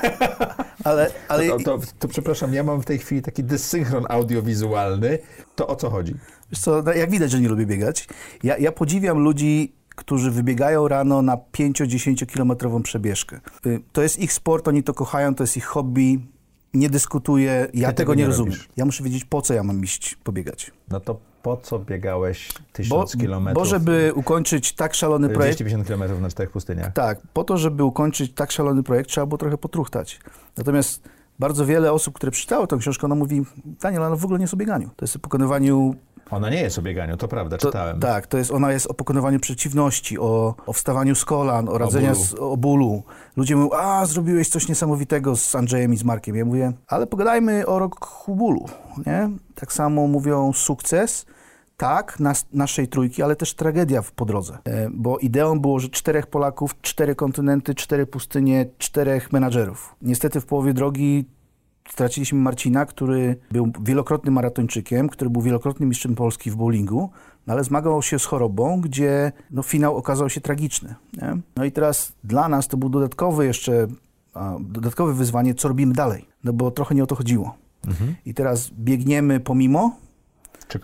ale, ale... To, to, to, przepraszam, ja mam w tej chwili taki dysynchron audiowizualny. To o co chodzi? Wiesz co, no, jak widać, że nie lubię biegać. Ja, ja podziwiam ludzi, którzy wybiegają rano na 5-10 kilometrową przebieżkę. Y, to jest ich sport, oni to kochają, to jest ich hobby. Nie dyskutuję, ja Ty tego nie, nie rozumiem. Ja muszę wiedzieć, po co ja mam iść pobiegać. No to po co biegałeś tysiąc kilometrów? Bo żeby ukończyć tak szalony projekt... 250 kilometrów na czterech pustyniach. Tak, po to, żeby ukończyć tak szalony projekt, trzeba było trochę potruchtać. Natomiast bardzo wiele osób, które przeczytało tę książkę, ona mówi, Daniel, ona w ogóle nie jest o bieganiu. To jest o pokonywaniu ona nie jest o bieganiu, to prawda, to, czytałem. Tak, to jest, ona jest o pokonywaniu przeciwności, o, o wstawaniu z kolan, o radzeniu z, o bólu. Ludzie mówią, a zrobiłeś coś niesamowitego z Andrzejem i z Markiem. Ja mówię, ale pogadajmy o roku bólu, nie? Tak samo mówią sukces, tak, nas, naszej trójki, ale też tragedia po drodze. E, bo ideą było, że czterech Polaków, cztery kontynenty, cztery pustynie, czterech menadżerów. Niestety w połowie drogi straciliśmy Marcina, który był wielokrotnym maratończykiem, który był wielokrotnym mistrzem Polski w bowlingu, no ale zmagał się z chorobą, gdzie no, finał okazał się tragiczny. Nie? No i teraz dla nas to był dodatkowy jeszcze, dodatkowe wyzwanie, co robimy dalej, no bo trochę nie o to chodziło. Mhm. I teraz biegniemy pomimo,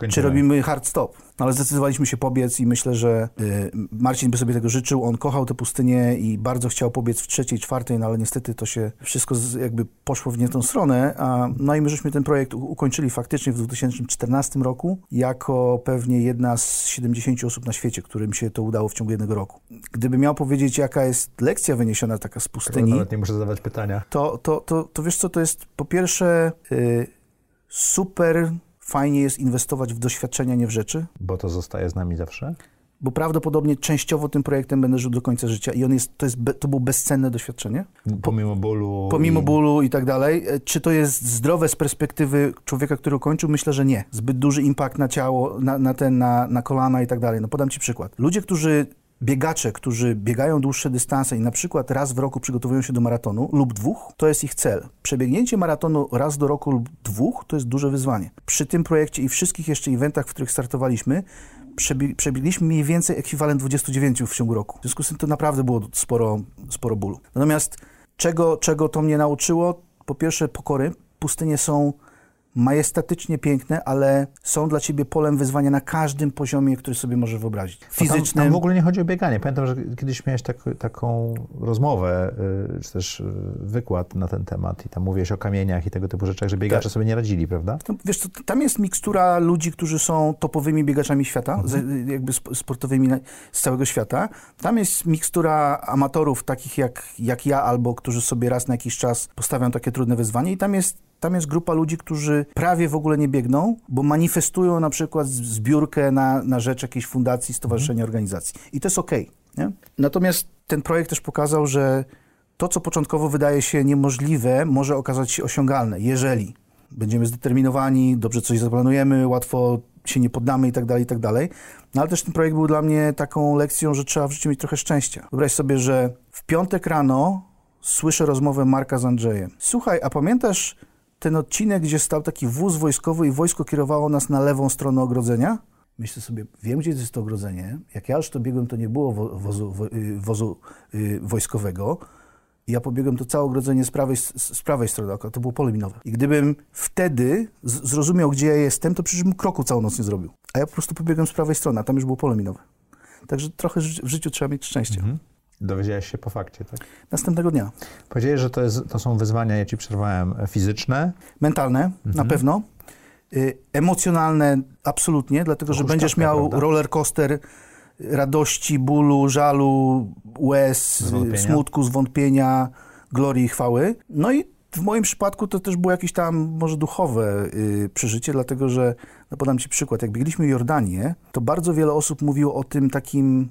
czy, robimy hard stop. No, ale zdecydowaliśmy się pobiec i myślę, że y, Marcin by sobie tego życzył. On kochał tę pustynię i bardzo chciał pobiec w trzeciej, czwartej, no ale niestety to się wszystko z, jakby poszło w nie tą stronę. A, no i my żeśmy ten projekt ukończyli faktycznie w 2014 roku jako pewnie jedna z 70 osób na świecie, którym się to udało w ciągu jednego roku. Gdyby miał powiedzieć, jaka jest lekcja wyniesiona taka z pustyni... Nawet nie muszę zadawać pytania. To, to, to, to wiesz co, to jest po pierwsze y, super fajnie jest inwestować w doświadczenia, nie w rzeczy. Bo to zostaje z nami zawsze? Bo prawdopodobnie częściowo tym projektem będę żył do końca życia i on jest, to, jest, to było bezcenne doświadczenie. Pomimo bólu. Pomimo i... bólu i tak dalej. E, czy to jest zdrowe z perspektywy człowieka, który kończył? Myślę, że nie. Zbyt duży impact na ciało, na, na ten, na, na kolana i tak dalej. No podam ci przykład. Ludzie, którzy biegacze, którzy biegają dłuższe dystanse i na przykład raz w roku przygotowują się do maratonu lub dwóch, to jest ich cel. Przebiegnięcie maratonu raz do roku lub dwóch to jest duże wyzwanie. Przy tym projekcie i wszystkich jeszcze eventach, w których startowaliśmy, przebiegliśmy mniej więcej ekwiwalent 29 w ciągu roku. W związku z tym to naprawdę było sporo, sporo bólu. Natomiast czego, czego to mnie nauczyło? Po pierwsze pokory. Pustynie są majestatycznie piękne, ale są dla ciebie polem wyzwania na każdym poziomie, który sobie możesz wyobrazić. Fizycznym. Tam, tam, w ogóle nie chodzi o bieganie. Pamiętam, że kiedyś miałeś tak, taką rozmowę, y, czy też y, wykład na ten temat i tam mówiłeś o kamieniach i tego typu rzeczach, że biegacze tak. sobie nie radzili, prawda? Wiesz co, tam jest mikstura ludzi, którzy są topowymi biegaczami świata, mhm. z, jakby sportowymi z całego świata. Tam jest mikstura amatorów takich jak, jak ja, albo którzy sobie raz na jakiś czas postawią takie trudne wyzwanie i tam jest tam jest grupa ludzi, którzy prawie w ogóle nie biegną, bo manifestują na przykład zbiórkę na, na rzecz jakiejś fundacji, stowarzyszenia, mhm. organizacji. I to jest okej. Okay, Natomiast ten projekt też pokazał, że to, co początkowo wydaje się niemożliwe, może okazać się osiągalne, jeżeli będziemy zdeterminowani, dobrze coś zaplanujemy, łatwo się nie poddamy i tak dalej, i tak dalej. No ale też ten projekt był dla mnie taką lekcją, że trzeba w życiu mieć trochę szczęścia. Wyobraź sobie, że w piątek rano słyszę rozmowę Marka z Andrzejem. Słuchaj, a pamiętasz ten odcinek, gdzie stał taki wóz wojskowy i wojsko kierowało nas na lewą stronę ogrodzenia? Myślę sobie, wiem, gdzie jest to ogrodzenie. Jak ja już to biegłem, to nie było wo- wozu, wo- y, wozu y, wojskowego. Ja pobiegłem to całe ogrodzenie z prawej, z, prawej strony, to było pole minowe. I gdybym wtedy zrozumiał, gdzie ja jestem, to przecież bym kroku całą noc nie zrobił. A ja po prostu pobiegłem z prawej strony, a tam już było pole minowe. Także trochę w życiu trzeba mieć szczęście. Dowiedziałeś się po fakcie, tak? Następnego dnia. Powiedziałeś, że to, jest, to są wyzwania, ja ci przerwałem, e, fizyczne. Mentalne, na pewno. Y, emocjonalne absolutnie, dlatego że będziesz miał prawda? roller coaster radości, bólu, żalu, łez, Zwątpienia. smutku, zwątpienia, glorii i chwały. No i w moim przypadku to też było jakieś tam może duchowe y, przeżycie, dlatego że, no podam ci przykład, jak biegliśmy Jordanię, to bardzo wiele osób mówiło o tym takim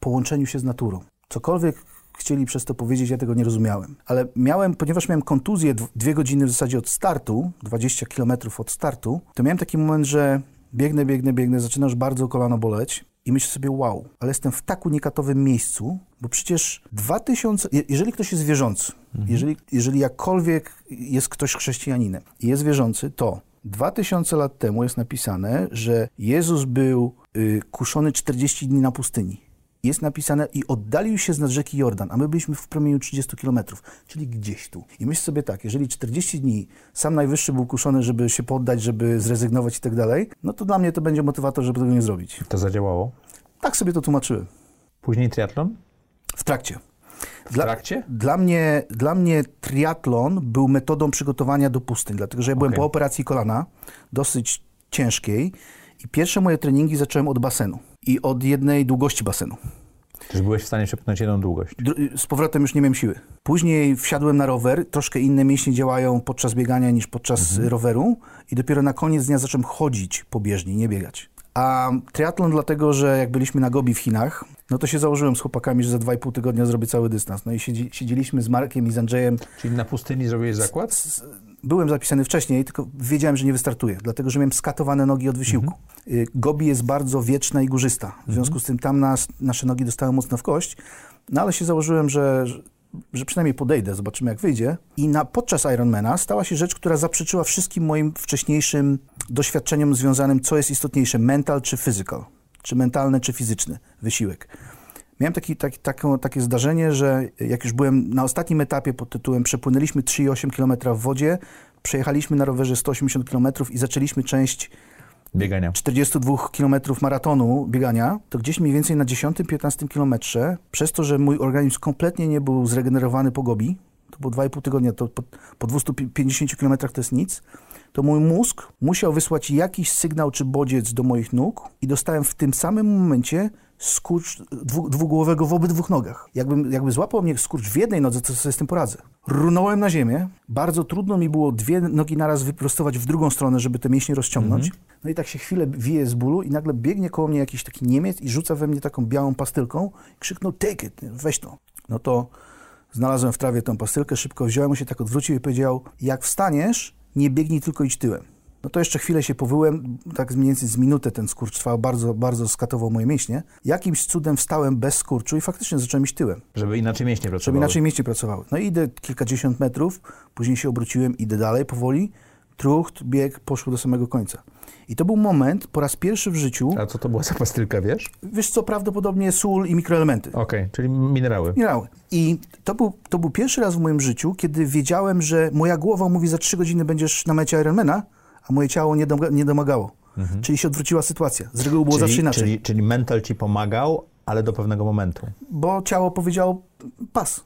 połączeniu się z naturą. Cokolwiek chcieli przez to powiedzieć, ja tego nie rozumiałem. Ale miałem, ponieważ miałem kontuzję dw- dwie godziny w zasadzie od startu, 20 kilometrów od startu, to miałem taki moment, że biegnę, biegnę, biegnę, zaczyna już bardzo kolano boleć i myślę sobie, wow, ale jestem w tak unikatowym miejscu, bo przecież 2000, je- jeżeli ktoś jest wierzący, jeżeli, jeżeli jakkolwiek jest ktoś chrześcijaninem i jest wierzący, to 2000 lat temu jest napisane, że Jezus był y, kuszony 40 dni na pustyni. Jest napisane i oddalił się z nad rzeki Jordan, a my byliśmy w promieniu 30 kilometrów, czyli gdzieś tu. I myślę sobie tak, jeżeli 40 dni sam Najwyższy był kuszony, żeby się poddać, żeby zrezygnować i tak dalej, no to dla mnie to będzie motywator, żeby tego nie zrobić. To zadziałało. Tak sobie to tłumaczyłem. Później triatlon? W trakcie. W trakcie? Dla mnie, dla mnie triatlon był metodą przygotowania do pustyń, dlatego że ja byłem Okej. po operacji kolana, dosyć ciężkiej i pierwsze moje treningi zacząłem od basenu i od jednej długości basenu. Czyż byłeś w stanie przepchnąć jedną długość? Z powrotem już nie miałem siły. Później wsiadłem na rower, troszkę inne mięśnie działają podczas biegania niż podczas roweru i dopiero na koniec dnia zacząłem chodzić po bieżni, nie biegać. A triatlon dlatego, że jak byliśmy na Gobi w Chinach, no to się założyłem z chłopakami, że za 2,5 tygodnia zrobię cały dystans. No i siedzi, siedzieliśmy z Markiem i z Andrzejem. Czyli na pustyni zrobiłeś zakład? Byłem zapisany wcześniej, tylko wiedziałem, że nie wystartuję, dlatego że miałem skatowane nogi od wysiłku. Y, Gobi jest bardzo wieczna i górzysta. W związku z tym tam nas, nasze nogi dostały mocno w kość, no ale się założyłem, że, że, że przynajmniej podejdę, zobaczymy jak wyjdzie. I na, podczas Ironmana stała się rzecz, która zaprzeczyła wszystkim moim wcześniejszym doświadczeniom związanym, co jest istotniejsze, mental czy physical, czy mentalny czy fizyczny wysiłek. Miałem taki, taki, taką, takie zdarzenie, że jak już byłem na ostatnim etapie pod tytułem przepłynęliśmy 3,8 km w wodzie, przejechaliśmy na rowerze 180 km i zaczęliśmy część Biegania. 42 km maratonu biegania, to gdzieś mniej więcej na 10-15 kilometrze, przez to, że mój organizm kompletnie nie był zregenerowany po gobi, to było 2,5 tygodnia, to po, po 250 km to jest nic, to mój mózg musiał wysłać jakiś sygnał czy bodziec do moich nóg i dostałem w tym samym momencie skurcz dwu, dwugłowego w obydwu nogach. Jakbym, jakby złapał mnie skurcz w jednej nodze, to sobie z tym poradzę. Runąłem na ziemię. Bardzo trudno mi było dwie nogi naraz wyprostować w drugą stronę, żeby te mięśnie rozciągnąć. No i tak się chwilę wije z bólu i nagle biegnie koło mnie jakiś taki Niemiec i rzuca we mnie taką białą pastylką i krzyknął take it, weź to. No to znalazłem w trawie tą pastylkę, szybko wziąłem się, tak odwrócił i powiedział, jak wstaniesz, nie biegnij, tylko idź tyłem. No to jeszcze chwilę się powyłem, tak mniej więcej z minutę ten skurcz trwał, bardzo, bardzo skatował moje mięśnie. Jakimś cudem wstałem bez skurczu i faktycznie zacząłem iść tyłem, Żeby inaczej mięśnie pracowały. żeby inaczej mięśnie pracowały. No i idę kilkadziesiąt metrów, później się obróciłem, idę dalej powoli, trucht, bieg, poszło do samego końca. I to był moment, po raz pierwszy w życiu, A co to była za pastylka, wiesz? wiesz co, prawdopodobnie sól i mikroelementy. Okej, czyli minerały. Minerały. I to był, to był pierwszy raz w moim życiu, kiedy wiedziałem, że moja głowa mówi, za trzy godziny będziesz na mecie Ironmana, a moje ciało nie, domaga, nie domagało. Czyli się odwróciła sytuacja. Z reguły było zawsze Czyli, inaczej. czyli, czyli mental ci pomagał, ale do pewnego momentu. Bo ciało powiedziało pas.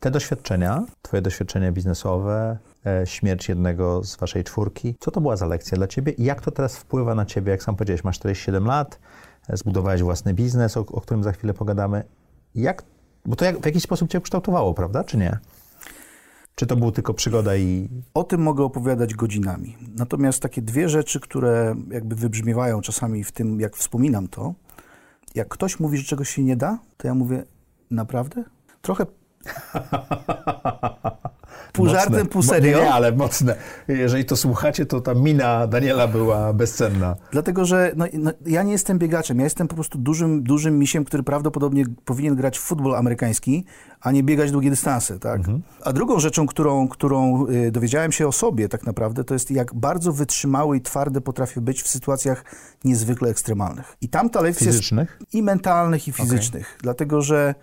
Te doświadczenia, twoje doświadczenia biznesowe, e, śmierć jednego z waszej czwórki, co to była za lekcja dla ciebie i jak to teraz wpływa na ciebie? Jak sam powiedziałeś, masz 47 lat, e, zbudowałeś własny biznes, o, o którym za chwilę pogadamy. Jak, bo to jak, w jakiś sposób cię kształtowało, prawda, czy nie? Czy to był tylko przygoda i... O tym mogę opowiadać godzinami. Natomiast takie dwie rzeczy, które jakby wybrzmiewają czasami w tym, jak wspominam to, jak ktoś mówi, że czegoś się nie da, to ja mówię, naprawdę? Trochę Pół Mocne. żartem, pół serio. Nie, ale mocne. Jeżeli to słuchacie, to ta mina Daniela była bezcenna. Dlatego, że no, no, ja nie jestem biegaczem, ja jestem po prostu dużym, dużym misiem, który prawdopodobnie powinien grać w futbol amerykański, a nie biegać długie dystanse, tak? A drugą rzeczą, którą, którą y, dowiedziałem się o sobie tak naprawdę, to jest jak bardzo wytrzymały i twardy potrafię być w sytuacjach niezwykle ekstremalnych. I tam ta lekcja jest Fizycznych? i mentalnych, i fizycznych. Dlatego, że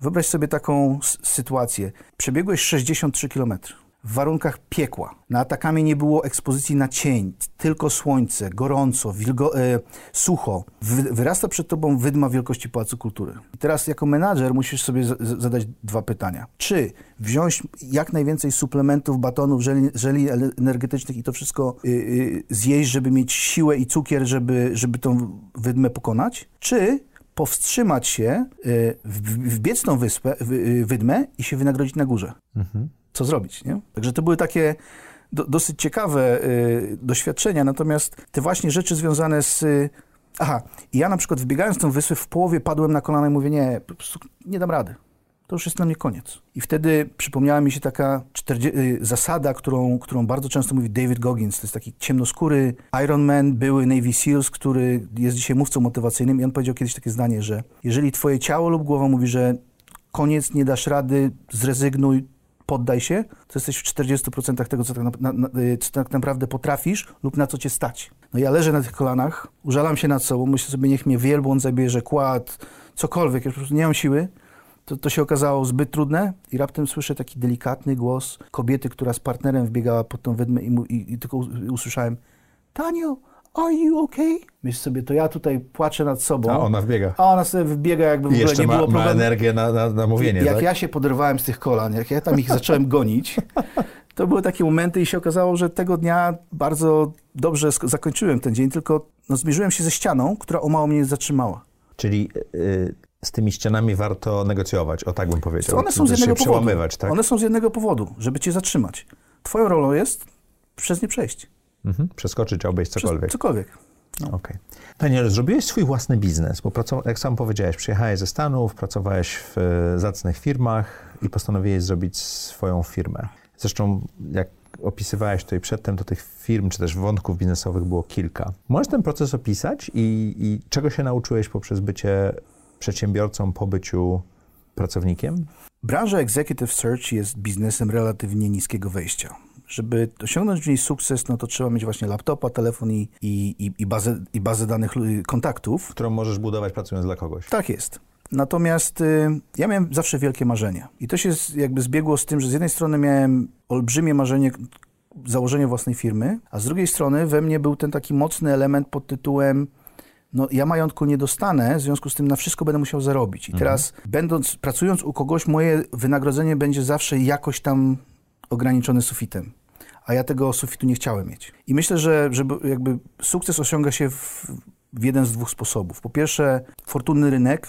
wyobraź sobie taką sytuację. Przebiegłeś 63 km w warunkach piekła. Na atakami nie było ekspozycji na cień, tylko słońce, gorąco, wilgo, e, sucho. Wy, wyrasta przed tobą wydma wielkości Pałacu Kultury. I teraz jako menadżer musisz sobie z, zadać dwa pytania. Czy wziąć jak najwięcej suplementów, batonów, żeli, żeli energetycznych i to wszystko y, y, zjeść, żeby mieć siłę i cukier, żeby, żeby tą wydmę pokonać? Czy powstrzymać się, w- wbiec tą wyspę, wy- y, wydmę i się wynagrodzić na górze? co zrobić, nie? Także to były takie do, dosyć ciekawe y, doświadczenia, natomiast te właśnie rzeczy związane z... Aha, ja na przykład wbiegając tą wyspę w połowie padłem na kolana i mówię, nie, po prostu nie dam rady. To już jest na mnie koniec. I wtedy przypomniała mi się taka 40, y, zasada, którą, którą bardzo często mówi David Goggins. To jest taki ciemnoskóry Iron Man, były Navy SEALs, który jest dzisiaj mówcą motywacyjnym i on powiedział kiedyś takie zdanie, że jeżeli twoje ciało lub głowa mówi, że koniec, nie dasz rady, zrezygnuj, poddaj się, to jesteś w 40% tego, co tak, na, na, y, co tak naprawdę potrafisz lub na co cię stać. No ja leżę na tych kolanach, użalam się nad sobą, myślę sobie, niech mnie wielbłąd zabierze, kład, cokolwiek, ja po prostu nie mam siły. To, to się okazało zbyt trudne i raptem słyszę taki delikatny głos kobiety, która z partnerem wbiegała pod tą wydmę i, mu- i, i tylko us- usłyszałem Daniel, are you okay? Myślę sobie, to ja tutaj płaczę nad sobą. A ona wbiega. A ona sobie wbiega, jakby w I ogóle nie ma, było ma problemu. energię na, na, na mówienie, Jak tak? ja się poderwałem z tych kolan, jak ja tam ich zacząłem gonić, to były takie momenty i się okazało, że tego dnia bardzo dobrze zakończyłem ten dzień, tylko no, zmierzyłem się ze ścianą, która o mało mnie zatrzymała. Czyli y, z tymi ścianami warto negocjować, o tak bym powiedział. One są z jednego się powodu. przełamywać, tak? One są z jednego powodu, żeby cię zatrzymać. Twoją rolą jest przez nie przejść. Mhm. Przeskoczyć, obejść Przez cokolwiek. cokolwiek. Okej. Daniel, zrobiłeś swój własny biznes, bo jak sam powiedziałeś, przyjechałeś ze Stanów, pracowałeś w e, zacnych firmach i postanowiłeś zrobić swoją firmę. Zresztą, jak opisywałeś tutaj przedtem, to tych firm czy też wątków biznesowych było kilka. Możesz ten proces opisać i, i czego się nauczyłeś poprzez bycie przedsiębiorcą po byciu pracownikiem? Branża executive search jest biznesem relatywnie niskiego wejścia. Żeby osiągnąć w niej sukces, no to trzeba mieć właśnie laptopa, telefon i, i, i, bazę, i bazę danych lu- kontaktów. Którą możesz budować pracując dla kogoś. Tak jest. Natomiast y, ja miałem zawsze wielkie marzenia. I to się z, jakby zbiegło z tym, że z jednej strony miałem olbrzymie marzenie założenia własnej firmy, a z drugiej strony we mnie był ten taki mocny element pod tytułem no ja majątku nie dostanę, w związku z tym na wszystko będę musiał zarobić. I teraz będąc, pracując u kogoś, moje wynagrodzenie będzie zawsze jakoś tam ograniczone sufitem. A ja tego sufitu nie chciałem mieć. I myślę, że żeby jakby sukces osiąga się w, w jeden z dwóch sposobów. Po pierwsze, fortunny rynek,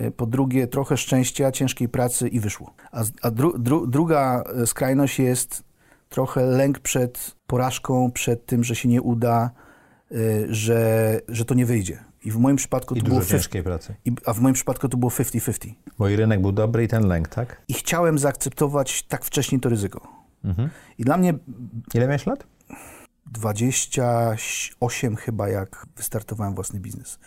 y, po drugie, trochę szczęścia, ciężkiej pracy i wyszło. A, a dru, dru, druga e, skrajność jest trochę lęk przed porażką, przed tym, że się nie uda, że, że to nie wyjdzie. I w moim przypadku I to było dużo 50, ciężkiej pracy. i- a w moim przypadku to było 50-50. Bo i rynek był dobry i ten lęk, tak? I chciałem zaakceptować tak wcześnie to ryzyko. Mhm. I dla mnie Ile miałeś lat? 28 chyba, jak wystartowałem własny biznes.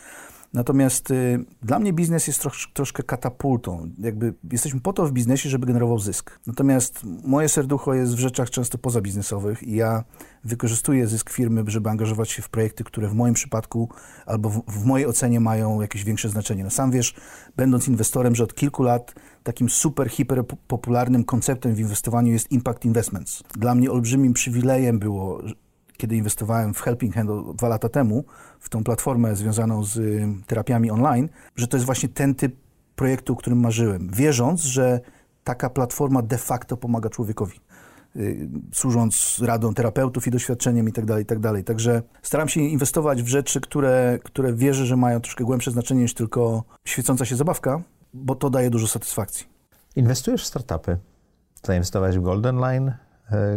Natomiast y, dla mnie biznes jest trosz, troszkę katapultą. Jakby jesteśmy po to w biznesie, żeby generował zysk. Natomiast moje serducho jest w rzeczach często pozabiznesowych i ja wykorzystuję zysk firmy, żeby angażować się w projekty, które w moim przypadku albo w, w mojej ocenie mają jakieś większe znaczenie. No sam wiesz, będąc inwestorem, że od kilku lat takim super, hiper po- popularnym konceptem w inwestowaniu jest impact investments. Dla mnie olbrzymim przywilejem było, kiedy inwestowałem w Helping Hand dwa lata temu, w tą platformę związaną z terapiami online, że to jest właśnie ten typ projektu, o którym marzyłem, wierząc, że taka platforma de facto pomaga człowiekowi, y, służąc radą terapeutów i doświadczeniem i tak dalej, i tak. Także staram się inwestować w rzeczy, które, które wierzę, że mają troszkę głębsze znaczenie niż tylko świecąca się zabawka, bo to daje dużo satysfakcji. Inwestujesz w startupy. Zainwestowałeś w Golden Line,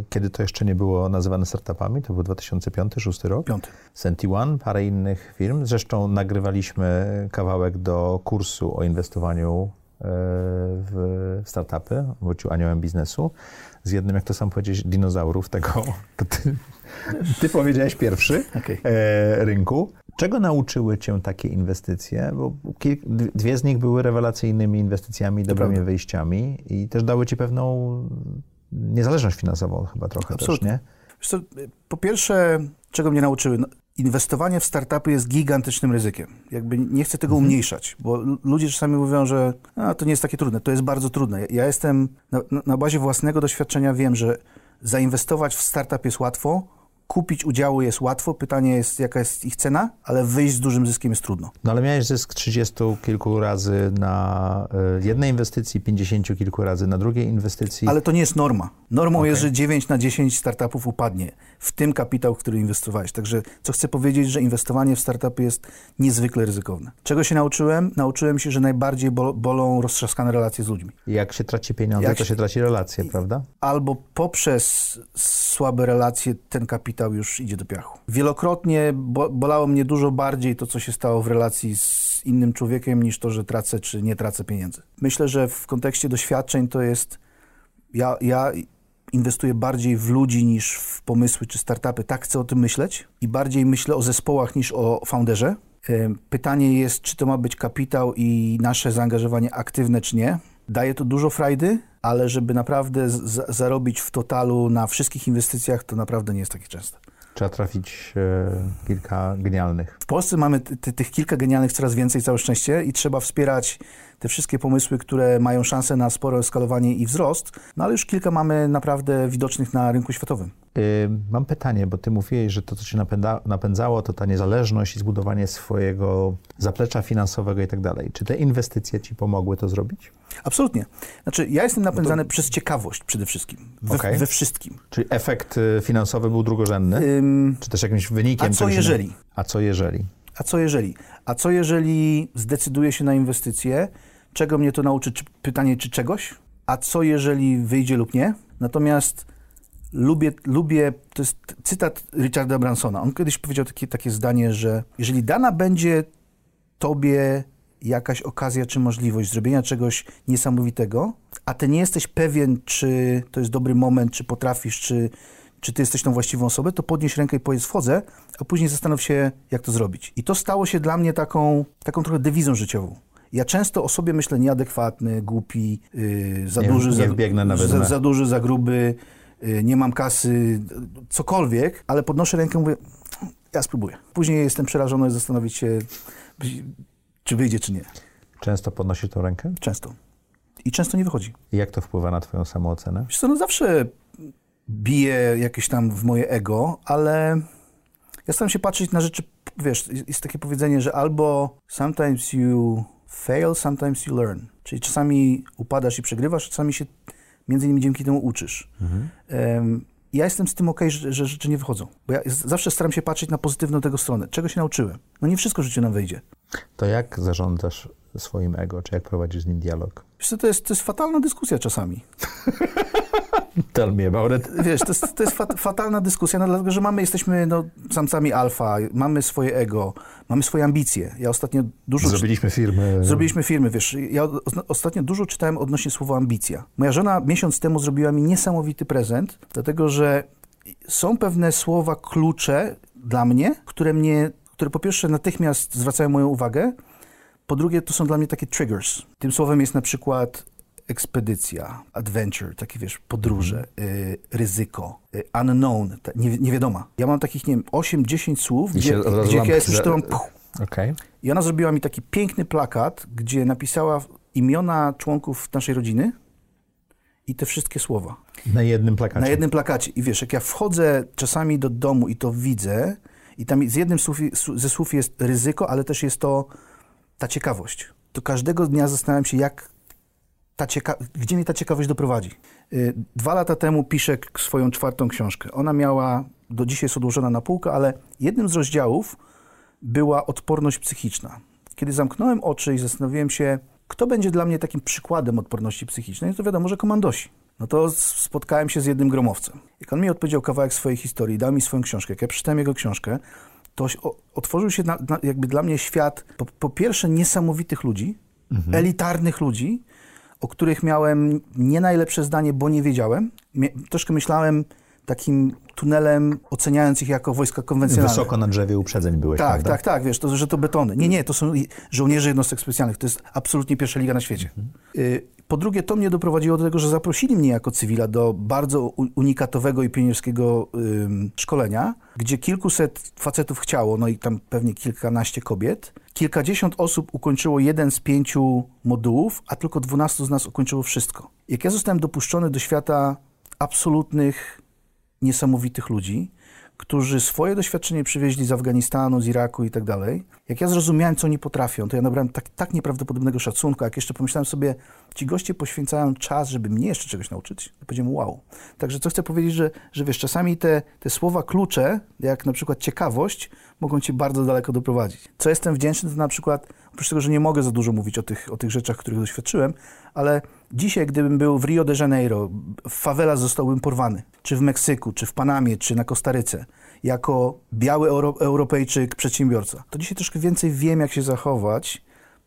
kiedy to jeszcze nie było nazywane startupami, to był 2005-2006 rok. Piąty. Senti One, parę innych firm. Zresztą nagrywaliśmy kawałek do kursu o inwestowaniu w startupy, wrócił aniołem biznesu, z jednym, jak to sam powiedzieć, dinozaurów tego, ty, ty powiedziałeś pierwszy, okay. e, rynku. Czego nauczyły cię takie inwestycje? Bo dwie z nich były rewelacyjnymi inwestycjami, dobrymi wyjściami i też dały ci pewną niezależność finansową chyba trochę Absolutnie. też, nie? Co, po pierwsze, czego mnie nauczyły? No, inwestowanie w startupy jest gigantycznym ryzykiem. Jakby nie chcę tego mhm. umniejszać, bo ludzie czasami mówią, że to nie jest takie trudne. To jest bardzo trudne. Ja jestem na, na bazie własnego doświadczenia wiem, że zainwestować w startup jest łatwo, kupić udziały jest łatwo, pytanie jest, jaka jest ich cena, ale wyjść z dużym zyskiem jest trudno. No ale miałeś zysk 30 kilku razy na y, jednej inwestycji, 50 kilku razy na drugiej inwestycji. Ale to nie jest norma. Normą okay. jest, że 9 na 10 startupów upadnie, w tym kapitał, który inwestowałeś. Także co chcę powiedzieć, że inwestowanie w startupy jest niezwykle ryzykowne. Czego się nauczyłem? Nauczyłem się, że najbardziej bol bolą roztrzaskane relacje z ludźmi. Jak się traci pieniądze, Jak to się traci relacje, prawda? Albo poprzez słabe relacje ten kapitał już idzie do piachu. Wielokrotnie bo bolało mnie dużo bardziej to, co się stało w relacji z innym człowiekiem, niż to, że tracę czy nie tracę pieniędzy. Myślę, że w kontekście doświadczeń to jest. Ja, ja inwestuję bardziej w ludzi niż w pomysły czy startupy. Tak chcę o tym myśleć i bardziej myślę o zespołach niż o founderze. Pytanie jest, czy to ma być kapitał i nasze zaangażowanie aktywne, czy nie. Daje to dużo frajdy, ale żeby naprawdę zarobić w totalu na wszystkich inwestycjach, to naprawdę nie jest takie częste. Trzeba trafić e, kilka genialnych. W Polsce mamy tych kilka genialnych coraz więcej, całe szczęście, i trzeba wspierać te wszystkie pomysły, które mają szansę na spore skalowanie i wzrost, no ale już kilka mamy naprawdę widocznych na rynku światowym. Yy, mam pytanie, bo ty mówiłeś, że to, co cię napędza, napędzało, to ta niezależność i zbudowanie swojego zaplecza finansowego i tak dalej. Czy te inwestycje ci pomogły to zrobić? Absolutnie. Znaczy, ja jestem napędzany no to... przez ciekawość przede wszystkim. We, okay. we, wszystkim. Czyli efekt y, finansowy był drugorzędny? Ym... Czy też jakimś wynikiem? A co jeżeli? A co jeżeli? A co jeżeli? A co jeżeli zdecyduję się na inwestycje? Czego mnie to nauczy? Czy, pytanie, czy czegoś? A co jeżeli wyjdzie lub nie? Natomiast lubię, lubię, to jest cytat Richarda Bransona. On kiedyś powiedział takie, takie zdanie, że jeżeli dana będzie tobie jakaś okazja czy możliwość zrobienia czegoś niesamowitego, a ty nie jesteś pewien, czy to jest dobry moment, czy potrafisz, czy, czy ty jesteś tą właściwą osobą, to podnieś rękę i powiedz wchodzę, a później zastanów się, jak to zrobić. I to stało się dla mnie taką, taką trochę dewizą życiową. Ja często o sobie myślę nieadekwatny, głupi, yy, za, nie, duży, za, za, za, duży, za gruby, yy, nie mam kasy, cokolwiek, ale podnoszę rękę i mówię, ja spróbuję. Później jestem przerażony zastanowić się, czy wyjdzie, czy nie. Często podnosisz tę rękę? Często. I często nie wychodzi. I jak to wpływa na twoją samoocenę? Wiesz co, no zawsze bije jakieś tam w moje ego, ale ja staram się patrzeć na rzeczy, wiesz, jest takie powiedzenie, że albo sometimes you fail, sometimes you learn. Czyli czasami upadasz i przegrywasz, czasami się między innymi dzięki temu uczysz. Mhm. Um, ja jestem z tym ok, że, że, rzeczy nie wychodzą. Bo ja zawsze staram się patrzeć na pozytywną tego stronę. Czego się nauczyłem? No nie wszystko w życiu nam wyjdzie. To jak zarządzasz swoim ego? Czy jak prowadzisz z nim dialog? Wiesz to jest, to jest fatalna dyskusja czasami. Tell me about it. Wiesz, to jest, to jest fat, fatalna dyskusja, no, dlatego że mamy, jesteśmy no, samcami alfa, mamy swoje ego, mamy swoje ambicje. Ja ostatnio dużo... Zrobiliśmy firmy. Zrobiliśmy firmy, wiesz. Ja ostatnio dużo czytałem odnośnie słowa ambicja. Moja żona miesiąc temu zrobiła mi niesamowity prezent, dlatego że są pewne słowa klucze dla mnie, które mnie, które po pierwsze natychmiast zwracają moją uwagę, po drugie, to są dla mnie takie triggers. Tym słowem jest na przykład ekspedycja, adventure, takie wiesz, podróże, y, ryzyko, y, unknown, ta, nie, niewiadoma. Ja mam takich, nie wiem, 8-10 słów, I gdzie, gdzie jak ja je przeczytałam, okay. I ona zrobiła mi taki piękny plakat, gdzie napisała imiona członków naszej rodziny i te wszystkie słowa. Na jednym plakacie. Na jednym plakacie. I wiesz, jak ja wchodzę czasami do domu i to widzę, i tam z jednym słów, ze słów jest ryzyko, ale też jest to ta ciekawość. To każdego dnia zastanawiam się, jak ta cieka- gdzie mnie ta ciekawość doprowadzi. Y, dwa lata temu piszę swoją czwartą książkę. Ona miała, do dzisiaj jest odłożona na półkę, ale jednym z rozdziałów była odporność psychiczna. Kiedy zamknąłem oczy i zastanowiłem się, kto będzie dla mnie takim przykładem odporności psychicznej, to wiadomo, że komandosi. No to spotkałem się z jednym gromowcem. Jak on mi odpowiedział kawałek swojej historii, dał mi swoją książkę, jak ja przeczytałem jego książkę, to otworzył się na, na, jakby dla mnie świat po, po pierwsze niesamowitych ludzi, elitarnych ludzi, o których miałem nie najlepsze zdanie, bo nie wiedziałem. Mie- troszkę myślałem takim tunelem, oceniając ich jako wojska konwencjonalne. Wysoko na drzewie uprzedzeń byłeś, Tak, prawda? tak, tak, wiesz, to, że to betony. Nie, nie, to są żołnierze jednostek specjalnych. To jest absolutnie pierwsza liga na świecie. Y, Po drugie, to mnie doprowadziło do tego, że zaprosili mnie jako cywila do bardzo unikatowego i pionierskiego szkolenia, gdzie kilkuset facetów chciało, no i tam pewnie kilkanaście kobiet. Kilkadziesiąt osób ukończyło jeden z pięciu modułów, a tylko dwunastu z nas ukończyło wszystko. Jak ja zostałem dopuszczony do świata absolutnych niesamowitych ludzi, którzy swoje doświadczenie przywieźli z Afganistanu, z Iraku i tak dalej. Jak ja zrozumiałem, co oni potrafią, to ja nabrałem tak, tak nieprawdopodobnego szacunku, jak jeszcze pomyślałem sobie, ci goście poświęcają czas, żeby mnie jeszcze czegoś nauczyć, to powiedziałem wow. Także co chcę powiedzieć, że, że wiesz, czasami te, te słowa klucze, jak na przykład ciekawość, mogą cię bardzo daleko doprowadzić. Co jestem wdzięczny, to na przykład, oprócz tego, że nie mogę za dużo mówić o tych, o tych rzeczach, których doświadczyłem, ale dzisiaj, gdybym był w Rio de Janeiro, w fawela zostałbym porwany, czy w Meksyku, czy w Panamie, czy na Kostaryce, jako biały Euro Europejczyk, przedsiębiorca, to dzisiaj troszkę więcej wiem, jak się zachować,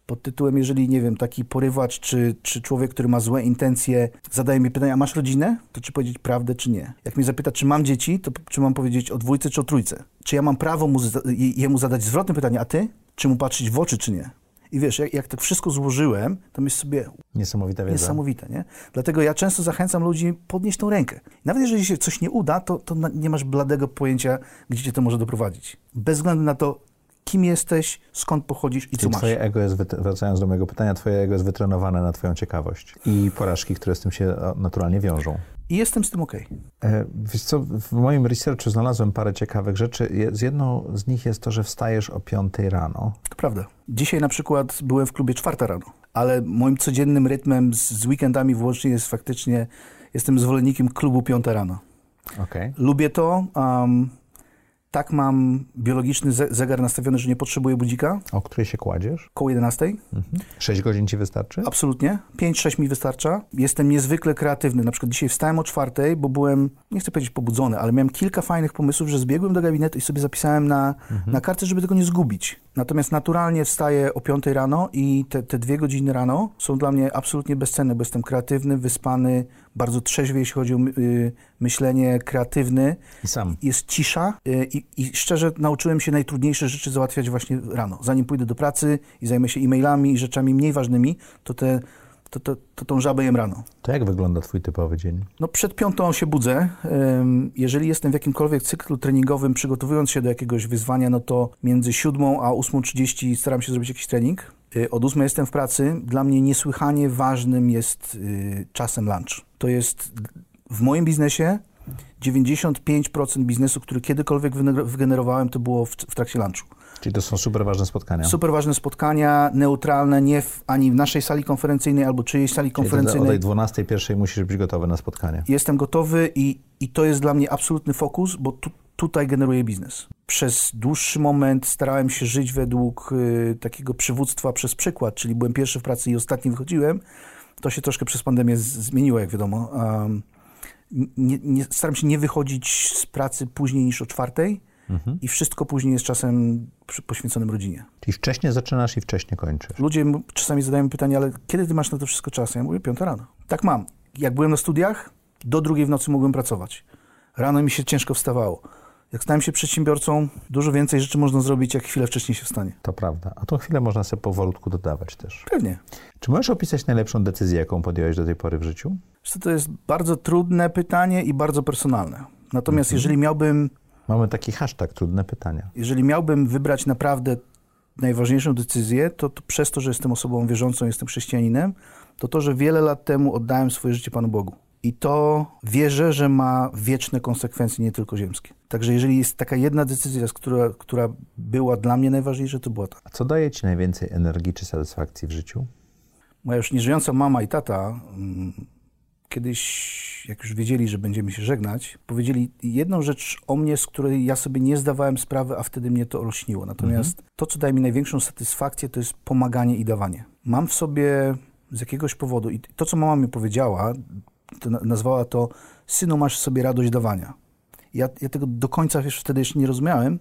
pod tytułem, jeżeli, nie wiem, taki porywacz, czy, czy człowiek, który ma złe intencje, zadaje mi pytanie, a masz rodzinę? To czy powiedzieć prawdę, czy nie? Jak mnie zapyta, czy mam dzieci, to czy mam powiedzieć o dwójce, czy o trójce? Czy ja mam prawo mu, jemu zadać zwrotne pytanie, a ty? Czy mu patrzeć w oczy, czy nie? I wiesz, jak, jak to wszystko złożyłem, to myślę sobie, Niesamowita wiedza. niesamowite, nie? Dlatego ja często zachęcam ludzi podnieść tą rękę. Nawet jeżeli się coś nie uda, to, to nie masz bladego pojęcia, gdzie cię to może doprowadzić. Bez względu na to, kim jesteś, skąd pochodzisz i co Czyli masz. twoje ego jest, wracając do mojego pytania, twoje ego jest wytrenowane na twoją ciekawość i porażki, które z tym się o, naturalnie wiążą. I jestem z tym okej. E, Wiesz co, w moim researchu znalazłem parę ciekawych rzeczy. Z jedną z nich jest to, że wstajesz o 5 rano. To prawda. Dzisiaj na przykład byłem w klubie czwarta rano, ale moim codziennym rytmem z, z weekendami włącznie jest faktycznie, jestem zwolennikiem klubu piąta rano. Okej. Lubię to. Um, tak mam biologiczny ze- zegar nastawiony, że nie potrzebuję budzika. O której się kładziesz? Koło 11. Mhm. 6 godzin ci wystarczy? Absolutnie. 5-6 mi wystarcza. Jestem niezwykle kreatywny. Na przykład dzisiaj wstałem o czwartej, bo byłem, nie chcę powiedzieć pobudzony, ale miałem kilka fajnych pomysłów, że zbiegłem do gabinetu i sobie zapisałem na, na kartce, żeby tego nie zgubić. Natomiast naturalnie wstaję o 5 rano i te, te dwie godziny rano są dla mnie absolutnie bezcenne, bo jestem kreatywny, wyspany, bardzo trzeźwy, jeśli chodzi o y, myślenie, kreatywny. I sam. Jest cisza y, i, i szczerze nauczyłem się najtrudniejsze rzeczy załatwiać właśnie rano. Zanim pójdę do pracy i zajmę się e-mailami i rzeczami mniej ważnymi, to, te, to, to, to tą żabę jem rano. To jak wygląda twój typowy dzień? No przed piątą się budzę. Jeżeli jestem w jakimkolwiek cyklu treningowym, przygotowując się do jakiegoś wyzwania, no to między siódmą a 8.30 staram się zrobić jakiś trening. Y, Od ósmej jestem w pracy. Dla mnie niesłychanie ważnym jest y, czasem lunch. To jest w moim biznesie 95% biznesu, który kiedykolwiek wygener- wygenerowałem, to było w, w trakcie lunchu. Czyli to są super ważne spotkania. Super ważne spotkania, neutralne, nie w, ani w naszej sali konferencyjnej albo czyjejś sali Czyli ty o konferencyjnej. tej 12 pierwszej musisz być gotowy na spotkanie. Jestem gotowy i, i to jest dla mnie absolutny fokus, bo tu, tutaj generuję biznes. Przez dłuższy moment starałem się żyć według y, takiego przywództwa przez przykład, czyli byłem pierwszy w pracy i ostatni wychodziłem. To się troszkę przez pandemię zmieniło, jak wiadomo. Um, nie, nie, staram się nie wychodzić z pracy później niż o czwartej i wszystko później jest czasem poświęconym rodzinie. Czyli wcześniej zaczynasz i wcześniej kończysz. Ludzie czasami zadają pytanie, ale kiedy ty masz na to wszystko czas? Ja mówię, piąta rano. Tak mam. Jak byłem na studiach, do drugiej w nocy mogłem pracować. Rano mi się ciężko wstawało. Jak stałem się przedsiębiorcą, dużo więcej rzeczy można zrobić, jak chwilę wcześniej się wstanie. To prawda. A tą chwilę można sobie powolutku dodawać też. Pewnie. Czy możesz opisać najlepszą decyzję, jaką podjąłeś do tej pory w życiu? To jest bardzo trudne pytanie i bardzo personalne. Natomiast jeżeli miałbym Mamy taki hashtag, trudne pytania. jeżeli miałbym wybrać naprawdę najważniejszą decyzję, to, to przez to, że jestem osobą wierzącą, jestem chrześcijaninem, to to, że wiele lat temu oddałem swoje życie Panu Bogu. I to wierzę, że ma wieczne konsekwencje, nie tylko ziemskie. Także jeżeli jest taka jedna decyzja, która, która była dla mnie najważniejsza, to była ta. A co daje ci najwięcej energii czy satysfakcji w życiu? Moja już nieżyjąca mama i tata mm, kiedyś, jak już wiedzieli, że będziemy się żegnać, powiedzieli jedną rzecz o mnie, z której ja sobie nie zdawałem sprawy, a wtedy mnie to olśniło. Natomiast to, co daje mi największą satysfakcję, to jest pomaganie i dawanie. Mam w sobie z jakiegoś powodu, i to, co mama mi powiedziała, to na- nazwała to synu, masz sobie radość dawania. Ja, ja tego do końca wiesz, wtedy jeszcze nie rozumiałem,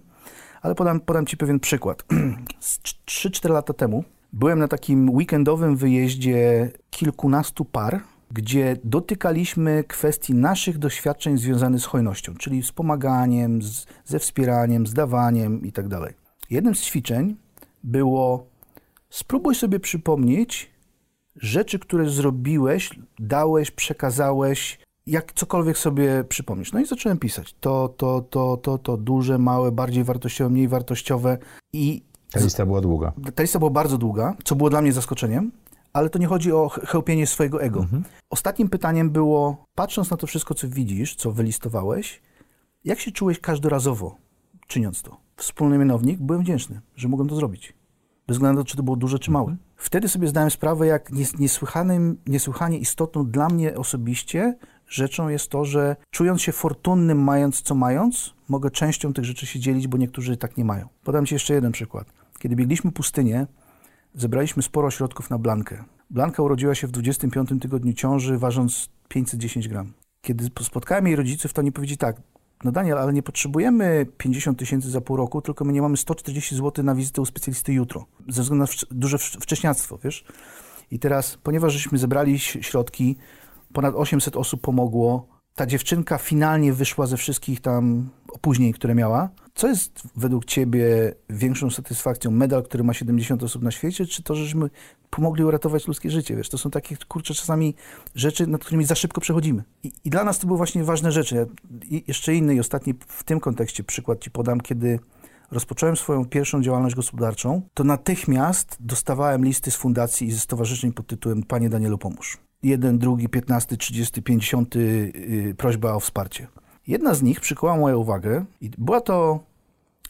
ale podam, podam ci pewien przykład. Z 3-4 lata temu byłem na takim weekendowym wyjeździe kilkunastu par, gdzie dotykaliśmy kwestii naszych doświadczeń związanych z hojnością, czyli z pomaganiem, z, ze wspieraniem, z dawaniem itd. Jednym z ćwiczeń było spróbuj sobie przypomnieć rzeczy, które zrobiłeś, dałeś, przekazałeś, jak cokolwiek sobie przypomnisz. No i zacząłem pisać. To, to, to, to, to, duże, małe, bardziej wartościowe, mniej wartościowe i... Ta lista była długa. Ta lista była bardzo długa, co było dla mnie zaskoczeniem, ale to nie chodzi o chełpienie swojego ego. Mhm. Ostatnim pytaniem było, patrząc na to wszystko, co widzisz, co wylistowałeś, jak się czułeś każdorazowo, czyniąc to? Wspólny mianownik, byłem wdzięczny, że mogłem to zrobić. Bez względu na to, czy to było duże, czy małe. Mhm. Wtedy sobie zdałem sprawę, jak niesłychanym, niesłychanie istotną dla mnie osobiście rzeczą jest to, że czując się fortunnym, mając co mając, mogę częścią tych rzeczy się dzielić, bo niektórzy tak nie mają. Podam Ci jeszcze jeden przykład. Kiedy biegliśmy pustynię, zebraliśmy sporo środków na Blankę. Blanka urodziła się w 25 tygodniu ciąży, ważąc 510 gram. Kiedy spotkałem jej rodziców, to oni powiedzieli tak, no Daniel, ale nie potrzebujemy 50 tysięcy za pół roku, tylko my nie mamy 140 zł na wizytę u specjalisty jutro, ze względu na duże wcześniactwo, wiesz? I teraz, ponieważ żeśmy zebrali środki, ponad 800 osób pomogło, ta dziewczynka finalnie wyszła ze wszystkich tam opóźnień, które miała. Co jest według ciebie większą satysfakcją? Medal, który ma 70 osób na świecie, czy to, żeśmy pomogli uratować ludzkie życie? Wiesz, to są takie, kurcze, czasami rzeczy, nad którymi za szybko przechodzimy. I, i dla nas to były właśnie ważne rzeczy. I jeszcze inny i ostatni w tym kontekście przykład ci podam, kiedy rozpocząłem swoją pierwszą działalność gospodarczą, to natychmiast dostawałem listy z fundacji i ze stowarzyszeń pod tytułem Panie Danielu, pomóż jeden, drugi, piętnasty, trzydziesty, pięćdziesiąty y, prośba o wsparcie. Jedna z nich przykuła moją uwagę i była to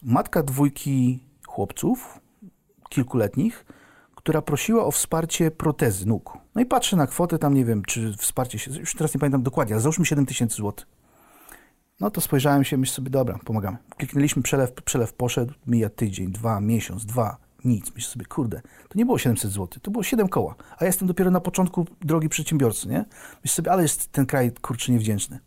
matka dwójki chłopców, kilkuletnich, która prosiła o wsparcie protezy nóg. No i patrzę na kwotę, tam nie wiem, czy wsparcie się, już teraz nie pamiętam dokładnie, ale załóżmy 7 tysięcy złotych. No to spojrzałem się, myślę sobie, dobra, pomagamy. Kliknęliśmy, przelew, przelew poszedł, mija tydzień, dwa, miesiąc, dwa, nic. Myślę sobie, kurde, to nie było 700 zł, to było 7 koła, a ja jestem dopiero na początku drogi przedsiębiorcy, nie? Myślę sobie, ale jest ten kraj, kurczę, niewdzięczny.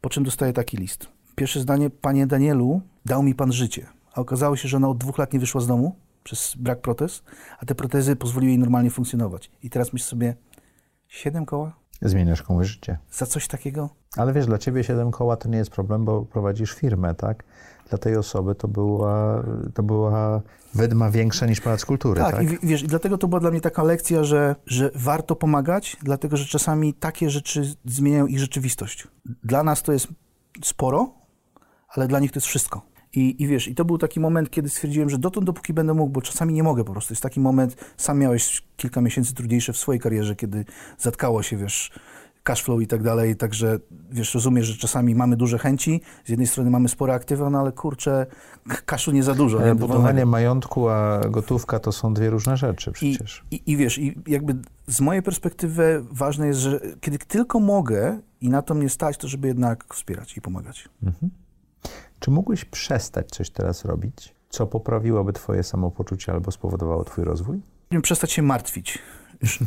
Po czym dostaję taki list. Pierwsze zdanie, panie Danielu, dał mi pan życie. A okazało się, że ona od dwóch lat nie wyszła z domu przez brak protez, a te protezy pozwoliły jej normalnie funkcjonować. I teraz myślę sobie, 7 koła? Zmieniasz komuś życie. Za coś takiego? Ale wiesz, dla ciebie 7 koła to nie jest problem, bo prowadzisz firmę, tak? Dla tej osoby to była, to była wydma większa niż Pałac Kultury. Tak, tak? i wiesz, i dlatego to była dla mnie taka lekcja, że, że warto pomagać, dlatego że czasami takie rzeczy zmieniają ich rzeczywistość. Dla nas to jest sporo, ale dla nich to jest wszystko. I, I wiesz, i to był taki moment, kiedy stwierdziłem, że dotąd, dopóki będę mógł, bo czasami nie mogę po prostu. Jest taki moment, sam miałeś kilka miesięcy trudniejsze w swojej karierze, kiedy zatkało się, wiesz, cashflow i tak dalej, także wiesz, rozumiesz, że czasami mamy duże chęci, z jednej strony mamy spore aktywa, no ale kurczę, kaszu nie za dużo. Ale budowanie majątku, a gotówka to są dwie różne rzeczy przecież. I, i, I, wiesz, i jakby z mojej perspektywy ważne jest, że kiedy tylko mogę i na to mnie stać, to żeby jednak wspierać i pomagać. Mhm. Czy mógłbyś przestać coś teraz robić, co poprawiłoby twoje samopoczucie albo spowodowało twój rozwój? Przestać się martwić już,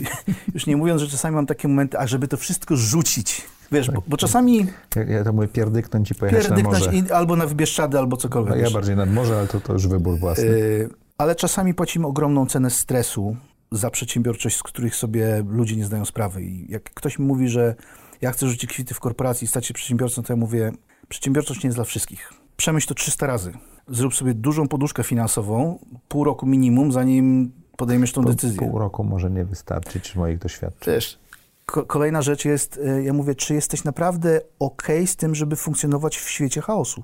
już nie mówiąc, że czasami mam takie momenty, a żeby to wszystko rzucić. Wiesz, tak. bo, bo, czasami... Ja, ja to mówię, pierdyknąć i pojechać pierdyknąć na morze. I, albo na Wybieszczady, albo cokolwiek. No, ja bardziej nad morze, ale to, to już wybór własny. Yy, ale czasami płacimy ogromną cenę stresu za przedsiębiorczość, z których sobie ludzie nie zdają sprawy. I jak ktoś mi mówi, że ja chcę rzucić kwity w korporacji i stać się przedsiębiorcą, to ja mówię, przedsiębiorczość nie jest dla wszystkich. Przemyśl to 300 razy. Zrób sobie dużą poduszkę finansową, pół roku minimum, zanim podejmiesz tą po, decyzję. Pół roku może nie wystarczyć moich doświadczeń. Wiesz, ko kolejna rzecz jest, e, ja mówię, czy jesteś naprawdę ok z tym, żeby funkcjonować w świecie chaosu?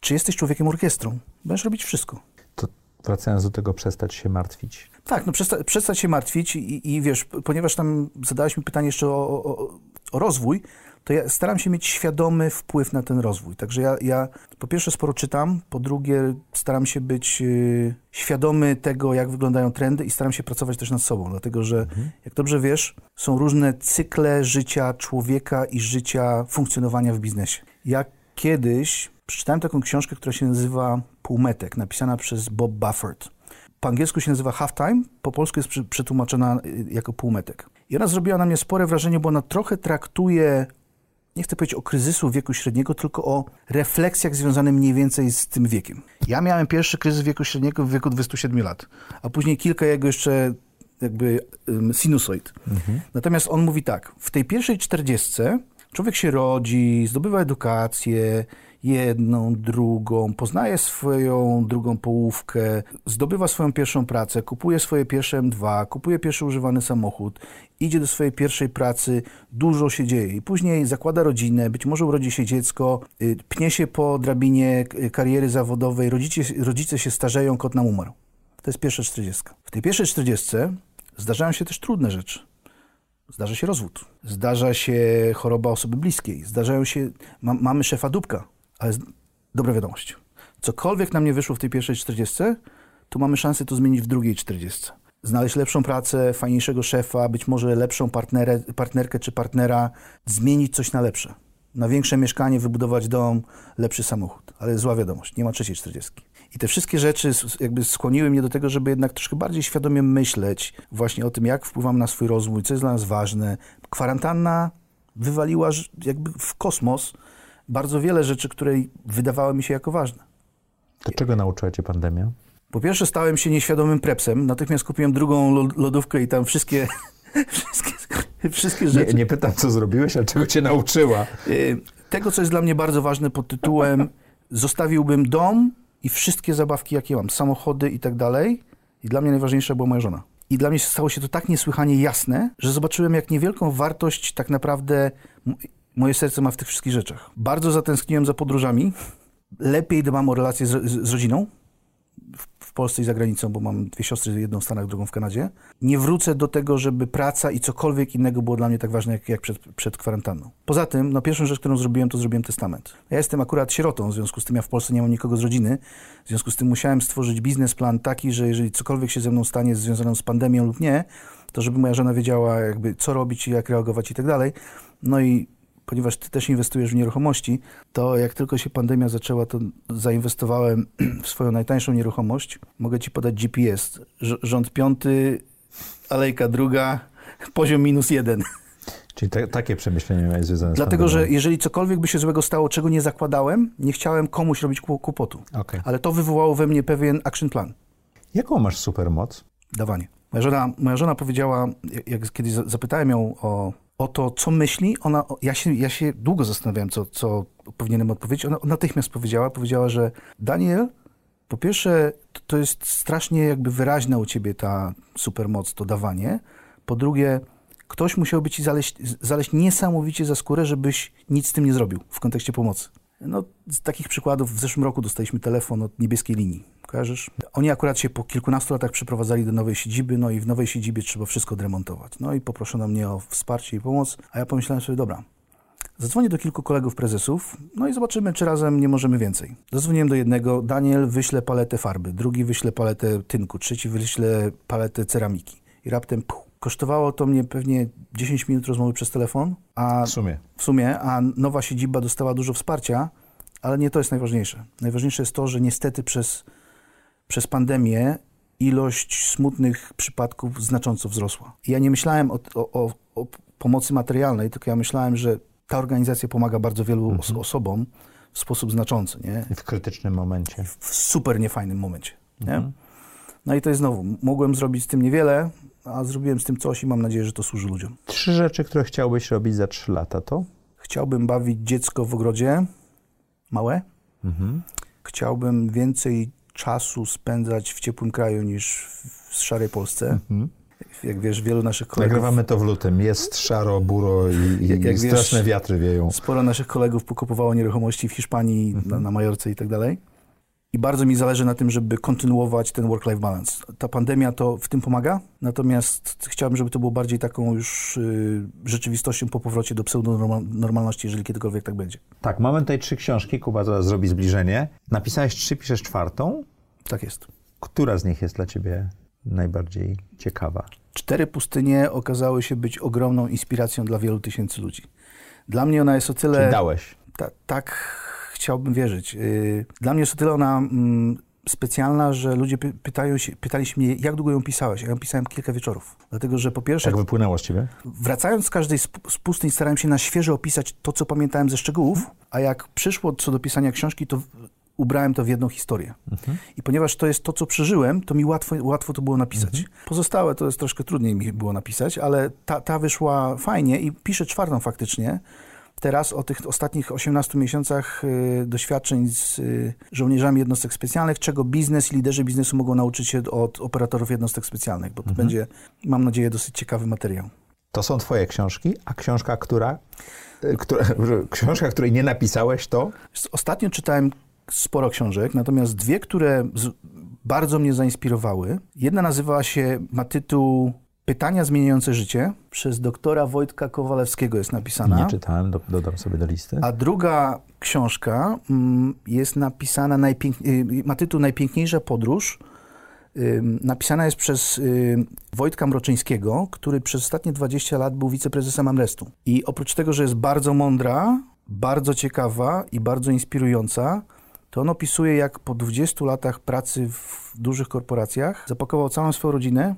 Czy jesteś człowiekiem orkiestrą? Będziesz robić wszystko. To wracając do tego, przestać się martwić. Tak, no przesta przestać się martwić i, i, wiesz, ponieważ tam zadałeś mi pytanie jeszcze o, o, o rozwój, to ja staram się mieć świadomy wpływ na ten rozwój. Także ja, ja po pierwsze sporo czytam, po drugie staram się być y, świadomy tego, jak wyglądają trendy i staram się pracować też nad sobą, dlatego że, mhm. jak dobrze wiesz, są różne cykle życia człowieka i życia funkcjonowania w biznesie. Ja kiedyś przeczytałem taką książkę, która się nazywa Półmetek, napisana przez Bob Bufford. Po angielsku się nazywa Halftime, po polsku jest przetłumaczona y, jako półmetek. I ona zrobiła na mnie spore wrażenie, bo ona trochę traktuje nie chcę powiedzieć o kryzysu wieku średniego, tylko o refleksjach związanych mniej więcej z tym wiekiem. Ja miałem pierwszy kryzys wieku średniego w wieku 27 lat, a później kilka jego jeszcze jakby sinusoid. Natomiast on mówi tak, w tej pierwszej czterdziestce człowiek się rodzi, zdobywa edukację, jedną, drugą, poznaje swoją drugą połówkę, zdobywa swoją pierwszą pracę, kupuje swoje pierwsze M2, kupuje pierwszy używany samochód, idzie do swojej pierwszej pracy, dużo się dzieje i później zakłada rodzinę, być może urodzi się dziecko, y, pnie się po drabinie k- kariery zawodowej, rodzice, rodzice się starzeją, kot nam umarł. To jest pierwsza czterdziestka. W tej pierwszej czterdziestce zdarzają się też trudne rzeczy. Zdarza się rozwód, zdarza się choroba osoby bliskiej, zdarzają się, ma, mamy szefa dupka, ale dobra wiadomość. Cokolwiek nam nie wyszło w tej pierwszej 40, to mamy szansę to zmienić w drugiej 40. Znaleźć lepszą pracę, fajniejszego szefa, być może lepszą partnerę, partnerkę czy partnera, zmienić coś na lepsze. Na większe mieszkanie, wybudować dom, lepszy samochód. Ale zła wiadomość, nie ma trzeciej 40. I te wszystkie rzeczy jakby skłoniły mnie do tego, żeby jednak troszkę bardziej świadomie myśleć właśnie o tym, jak wpływam na swój rozwój, co jest dla nas ważne. Kwarantanna wywaliła jakby w kosmos bardzo wiele rzeczy, które wydawały mi się jako ważne. To czego nauczyła cię pandemia? Po pierwsze stałem się nieświadomym prepsem, natychmiast kupiłem drugą lo- lodówkę i tam wszystkie, wszystkie, wszystkie Nie, rzeczy. nie pytam, co zrobiłeś, ale czego cię nauczyła. Y, Tego, co jest dla mnie bardzo ważne pod tytułem zostawiłbym dom i wszystkie zabawki, jakie mam, samochody i tak dalej. I dla mnie najważniejsza była moja żona. I dla mnie stało się to tak niesłychanie jasne, że zobaczyłem, jak niewielką wartość tak naprawdę moje serce ma w tych wszystkich rzeczach. Bardzo zatęskniłem za podróżami. Lepiej dbam o relacje z, z, rodziną w, w Polsce i za granicą, bo mam dwie siostry, jedną w Stanach, drugą w Kanadzie. Nie wrócę do tego, żeby praca i cokolwiek innego było dla mnie tak ważne, jak, jak przed, przed kwarantanną. Poza tym, no pierwszą rzecz, którą zrobiłem, to zrobiłem testament. Ja jestem akurat sierotą, w związku z tym ja w Polsce nie mam nikogo z rodziny, w związku z tym musiałem stworzyć biznesplan taki, że jeżeli cokolwiek się ze mną stanie związane z pandemią lub nie, to żeby moja żona wiedziała jakby co robić, jak reagować i tak dalej. No i ponieważ ty też inwestujesz w nieruchomości, to jak tylko się pandemia zaczęła, to zainwestowałem w swoją najtańszą nieruchomość. Mogę ci podać GPS. Rz- rząd piąty, alejka druga, poziom minus jeden. Czyli te, takie przemyślenia miałeś związane z Dlatego, że jeżeli cokolwiek by się złego stało, czego nie zakładałem, nie chciałem komuś robić kłopotu. Okej. Ale to wywołało we mnie pewien action plan. Jaką masz supermoc? dawanie. Moja żona, moja żona powiedziała, jak- kiedyś za- zapytałem ją o, o to, co myśli, ona, ja się, ja się długo zastanawiałem, co, co powinienem odpowiedzieć. Ona natychmiast powiedziała, powiedziała, że Daniel, po pierwsze, to, to jest strasznie jakby wyraźna u ciebie ta supermoc, to dawanie. Po drugie, ktoś musiałby ci zaleźć, zaleźć niesamowicie za skórę, żebyś nic z tym nie zrobił w kontekście pomocy. No, z takich przykładów w zeszłym roku dostaliśmy telefon od niebieskiej linii. Kojarzysz? Oni akurat się po kilkunastu latach przeprowadzali do nowej siedziby, no i w nowej siedzibie trzeba wszystko odremontować. No i poproszono mnie o wsparcie i pomoc, a ja pomyślałem sobie, dobra, Zadzwonię do kilku kolegów prezesów, no i zobaczymy, czy razem nie możemy więcej. Zadzwoniłem do jednego, Daniel wyśle paletę farby, drugi wyśle paletę tynku, trzeci wyśle paletę ceramiki. I raptem puh, kosztowało to mnie pewnie 10 minut rozmowy przez telefon, a W sumie. w sumie, a nowa siedziba dostała dużo wsparcia, ale nie to jest najważniejsze. Najważniejsze jest to, że niestety przez, przez pandemię ilość smutnych przypadków znacząco wzrosła. Ja nie myślałem o, o, o, pomocy materialnej, tylko ja myślałem, że ta organizacja pomaga bardzo wielu os- osobom w sposób znaczący, nie? W krytycznym momencie. w super niefajnym momencie. Nie? No i to jest znowu, mogłem zrobić z tym niewiele, a zrobiłem z tym coś i mam nadzieję, że to służy ludziom. Trzy rzeczy, które chciałbyś robić za trzy lata, to? Chciałbym bawić dziecko w ogrodzie, małe. Chciałbym więcej czasu spędzać w ciepłym kraju niż w, szarej Polsce. Jak wiesz, wielu naszych kolegów, Nagrywamy to w lutym. Jest szaro, buro i, i, Jak- jak i wiesz- straszne wiatry wieją. sporo naszych kolegów pokupowało nieruchomości w Hiszpanii, na, na Majorce i tak dalej. I bardzo mi zależy na tym, żeby kontynuować ten work-life balance. Ta pandemia to w tym pomaga, natomiast chciałbym, żeby to było bardziej taką już y, rzeczywistością po powrocie do pseudonormalności, jeżeli kiedykolwiek tak będzie. Tak, mamy tutaj trzy książki. Kuba zaraz zrobi zbliżenie. Napisałeś trzy, piszesz czwartą. Tak jest. Która z nich jest dla ciebie najbardziej ciekawa? Cztery pustynie okazały się być ogromną inspiracją dla wielu tysięcy ludzi. Dla mnie ona jest o tyle... Czyli dałeś. Ta, tak chciałbym wierzyć. Yy, Dla mnie jest o tyle ona mm, specjalna, że ludzie py, pytają się, pytali się mnie, jak długo ją pisałeś? Ja ją pisałem kilka wieczorów. Dlatego, że po pierwsze, Tak wypłynęło z ciebie? wracając z każdej z, starałem się na świeżo opisać to, co pamiętałem ze szczegółów, a jak przyszło co do pisania książki, to ubrałem to w jedną historię. I ponieważ to jest to, co przeżyłem, to mi łatwo, łatwo to było napisać. Pozostałe to jest troszkę trudniej mi było napisać, ale ta, ta wyszła fajnie i piszę czwartą faktycznie. Teraz o tych ostatnich 18 miesiącach y, doświadczeń z y, żołnierzami jednostek specjalnych, czego biznes i liderzy biznesu mogą nauczyć się od operatorów jednostek specjalnych, bo to będzie, mam nadzieję, dosyć ciekawy materiał. To są twoje książki, a książka, która, y, która książka, której nie napisałeś, to Ostatnio czytałem sporo książek, natomiast dwie, które bardzo mnie zainspirowały. Jedna nazywała się, ma tytuł Pytania zmieniające życie. Przez doktora Wojtka Kowalewskiego jest napisana. nie czytałem, do, dodam sobie do listy. A druga książka mm, jest napisana, y, ma tytuł Najpiękniejsza podróż. Napisana jest przez y, Wojtka Mroczyńskiego, który przez ostatnie 20 lat był wiceprezesem Amrestu. I oprócz tego, że jest bardzo mądra, bardzo ciekawa i bardzo inspirująca, to on opisuje, jak po 20 latach pracy w dużych korporacjach zapakował całą swoją rodzinę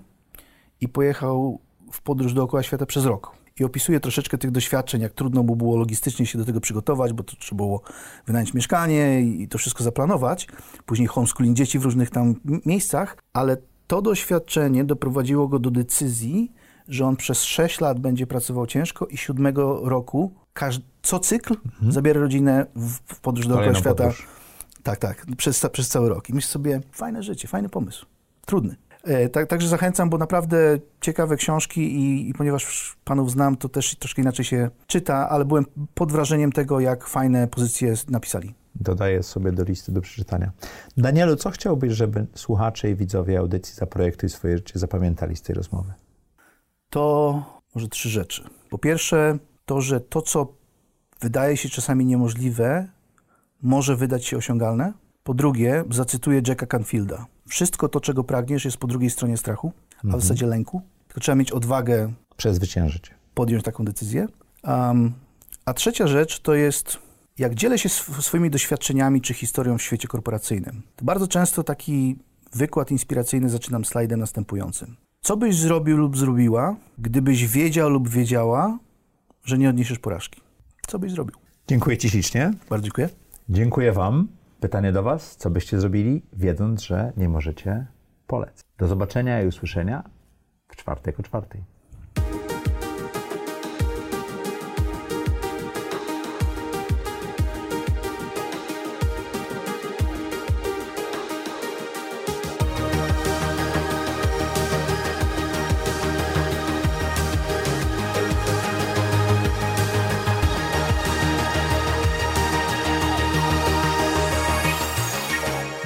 i pojechał w podróż dookoła świata przez rok. I opisuje troszeczkę tych doświadczeń, jak trudno mu było logistycznie się do tego przygotować, bo to trzeba było wynająć mieszkanie i to wszystko zaplanować. Później homeschooling dzieci w różnych tam miejscach, ale to doświadczenie doprowadziło go do decyzji, że on przez 6 lat będzie pracował ciężko i siódmego roku każ- co cykl zabiera rodzinę w, w podróż dookoła świata. podróż. Tak, tak, przez, przez cały rok. I myślę sobie, fajne życie, fajny pomysł. Trudny. E, tak, także zachęcam, bo naprawdę ciekawe książki i, i ponieważ panów znam, to też troszkę inaczej się czyta, ale byłem pod wrażeniem tego, jak fajne pozycje napisali. Dodaję sobie do listy do przeczytania. Danielu, co chciałbyś, żeby słuchacze i widzowie audycji Zaprojektuj swoje życie zapamiętali z tej rozmowy? To może trzy rzeczy. Po pierwsze, to, że to, co wydaje się czasami niemożliwe, może wydać się osiągalne. Po drugie, zacytuję Jacka Canfielda. Wszystko to, czego pragniesz, jest po drugiej stronie strachu, a w zasadzie lęku. Tylko trzeba mieć odwagę Przezwyciężyć. podjąć taką decyzję. Um, a trzecia rzecz to jest, jak dzielę się sw- swoimi doświadczeniami czy historią w świecie korporacyjnym, to bardzo często taki wykład inspiracyjny zaczynam slajdem następującym. Co byś zrobił lub zrobiła, gdybyś wiedział lub wiedziała, że nie odniesiesz porażki? Co byś zrobił? Dziękuję Ci ślicznie. Bardzo dziękuję. Dziękuję Wam. Pytanie do Was. Co byście zrobili, wiedząc, że nie możecie polec? Do zobaczenia i usłyszenia w czwartek o czwartej.